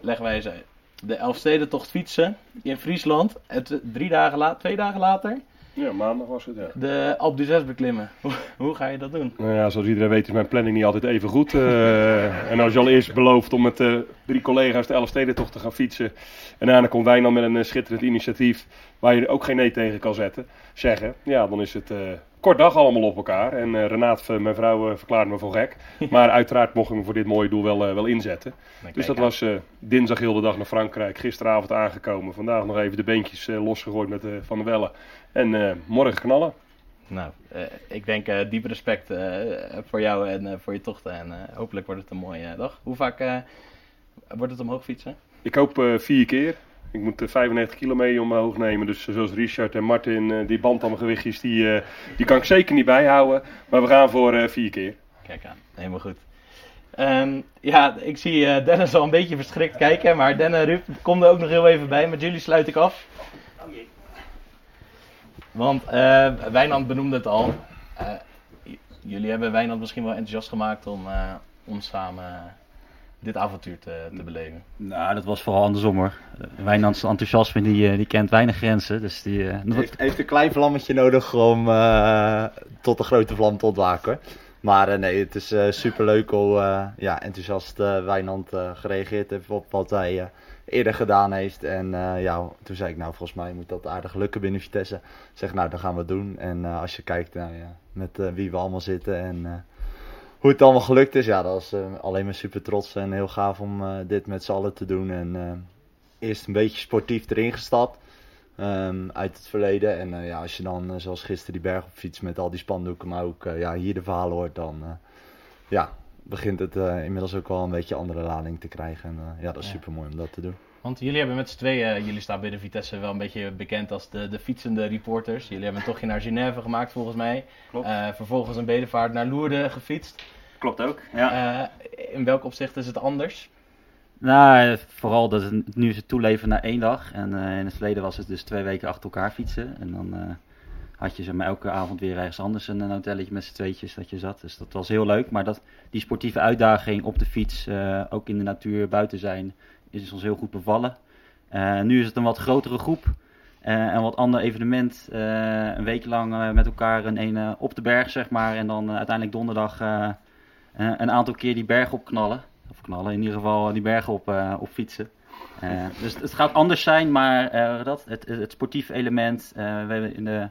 Leggen wij eens uit. De Elfstedentocht fietsen in Friesland. Het, drie dagen later, twee dagen later, Ja, maandag was het, ja. de Alpe d'Huez beklimmen. Hoe, ga je dat doen? Nou ja, zoals iedereen weet is mijn planning niet altijd even goed. eh, en als je al eerst belooft om met eh, drie collega's de Elfstedentocht te gaan fietsen. En daarna komt Wijnand met een eh, schitterend initiatief waar je ook geen nee tegen kan zetten, zeggen. Ja, dan is het eh, kort dag allemaal op elkaar. En eh Renaat, mijn vrouw, verklaarde me voor gek. Maar uiteraard mocht ik me voor dit mooie doel wel, wel inzetten. Dus dat aan. was eh, dinsdag heel de dag naar Frankrijk. Gisteravond aangekomen. Vandaag nog even de beentjes losgegooid met eh, Van der Welle. En eh, morgen knallen. Nou, eh, ik denk eh diep respect eh, voor jou en eh, voor je tochten. En eh, hopelijk wordt het een mooie dag. Hoe vaak eh, wordt het omhoog fietsen? Ik hoop eh, vier keer. Ik moet eh, 95 kilo mee omhoog nemen. Dus zoals Richard en Martin, eh, die bandamgewichtjes, die, eh, die kan ik zeker niet bijhouden. Maar we gaan voor eh, vier keer. Kijk aan, helemaal goed. Ehm, ja, ik zie eh, Dennis al een beetje verschrikt kijken. Maar Den en Ruud, kom er ook nog heel even bij. Met jullie sluit ik af. Want eh Wijnand benoemde het al. Eh, jullie hebben Wijnand misschien wel enthousiast gemaakt om, eh, om samen dit avontuur te, te beleven. Nou, dat was vooral andersom hoor. Wijnands enthousiasme die, die kent weinig grenzen. Dus die, eh, Heeft, heeft een klein vlammetje nodig om eh, tot een grote vlam te ontwaken. Maar eh, nee, het is super superleuk hoe eh, ja, enthousiast eh, Wijnand eh, gereageerd heeft op wat hij eh, eerder gedaan heeft. En eh, ja, toen zei ik, nou volgens mij moet dat aardig lukken binnen Vitesse. Ik zeg, nou dan gaan we het doen. En eh, als je kijkt nou, ja, met eh, wie we allemaal zitten en hoe het allemaal gelukt is. Ja, dat is alleen maar super trots en heel gaaf om dit met z'n allen te doen. En eerst een beetje sportief erin gestapt. ehm, uit het verleden. En ja, als je dan zoals gisteren die berg op fiets met al die spandoeken, maar ook ja, hier de verhalen hoort, dan ja, begint het eh, inmiddels ook wel een beetje andere lading te krijgen. En eh, ja, dat is Ja. super mooi om dat te doen. Want jullie hebben met z'n tweeën, jullie staan binnen Vitesse wel een beetje bekend als de, de fietsende reporters. Jullie hebben een tochtje naar Genève gemaakt volgens mij. Klopt. Eh, vervolgens een bedevaart naar Lourdes gefietst. Klopt ook, ja. Eh, in welk opzicht is het anders? Nou, eh, vooral dat het, nu is het toeleven naar één dag. En eh, in het verleden was het dus twee weken achter elkaar fietsen. En dan eh, had je zeg maar, elke avond weer ergens anders een, hotelletje met z'n tweetjes dat je zat. Dus dat was heel leuk. Maar dat, die sportieve uitdaging op de fiets, eh, ook in de natuur, buiten zijn, is ons heel goed bevallen. Eh, nu is het een wat grotere groep. eh, een wat ander evenement. een week lang met elkaar een, eh, op de berg, zeg maar. En dan uiteindelijk donderdag een aantal keer die berg opknallen. Of knallen, in ieder geval die bergen op, op fietsen. Dus het gaat anders zijn, maar dat, het, sportieve element. eh, we hebben in de,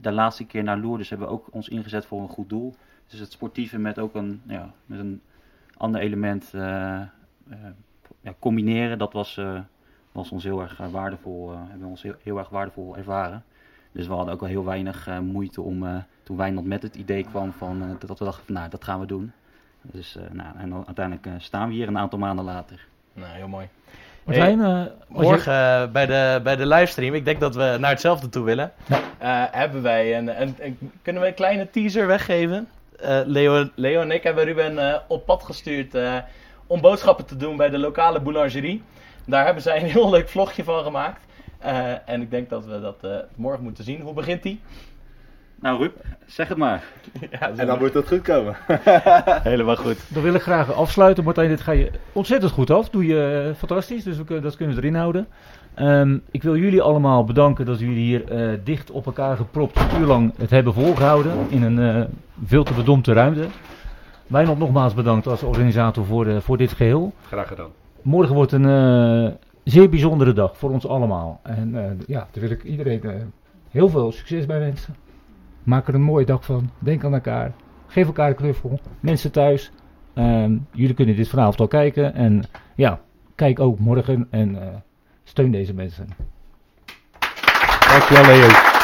de laatste keer naar Lourdes hebben we ook ons ingezet voor een goed doel. Dus het sportieve met ook een, ja, met een ander element eh, eh, ja, combineren, dat was, eh, was ons heel erg waardevol, hebben we ons heel, erg waardevol ervaren. Dus we hadden ook wel heel weinig moeite om, toen Wijnand met het idee kwam van, dat we dachten van, nou, dat gaan we doen. Dus nou, en uiteindelijk staan we hier een aantal maanden later. Nou, heel mooi. Martijn, Hey, eh, als je- morgen eh, bij, de, bij de livestream, ik denk dat we naar hetzelfde toe willen, eh, hebben wij een, een, een- kunnen we een kleine teaser weggeven? Eh, Leo, Leo en ik hebben Ruben eh, op pad gestuurd eh, om boodschappen te doen bij de lokale boulangerie. Daar hebben zij een heel leuk vlogje van gemaakt. Eh, en ik denk dat we dat eh, morgen moeten zien. Hoe begint die? Nou Ruud, zeg het maar. Ja, En dan moet het goed komen. Helemaal goed. Dan wil ik graag afsluiten. Martijn, dit ga je ontzettend goed af. Doe je eh, fantastisch, dus we kunnen, dat kunnen we erin houden. Ehm, ik wil jullie allemaal bedanken dat jullie hier eh, dicht op elkaar gepropt een uur lang het hebben volgehouden. In een eh, veel te bedompte ruimte. Wijnand nogmaals bedankt als organisator voor, voor dit geheel. Graag gedaan. Morgen wordt een eh, zeer bijzondere dag voor ons allemaal. En eh, ja, daar wil ik iedereen heel veel succes bij wensen. Maak er een mooie dag van. Denk aan elkaar. Geef elkaar een knuffel. Mensen thuis. ehm, jullie kunnen dit vanavond al kijken. En ja, kijk ook morgen en eh, steun deze mensen. Dankjewel Leo.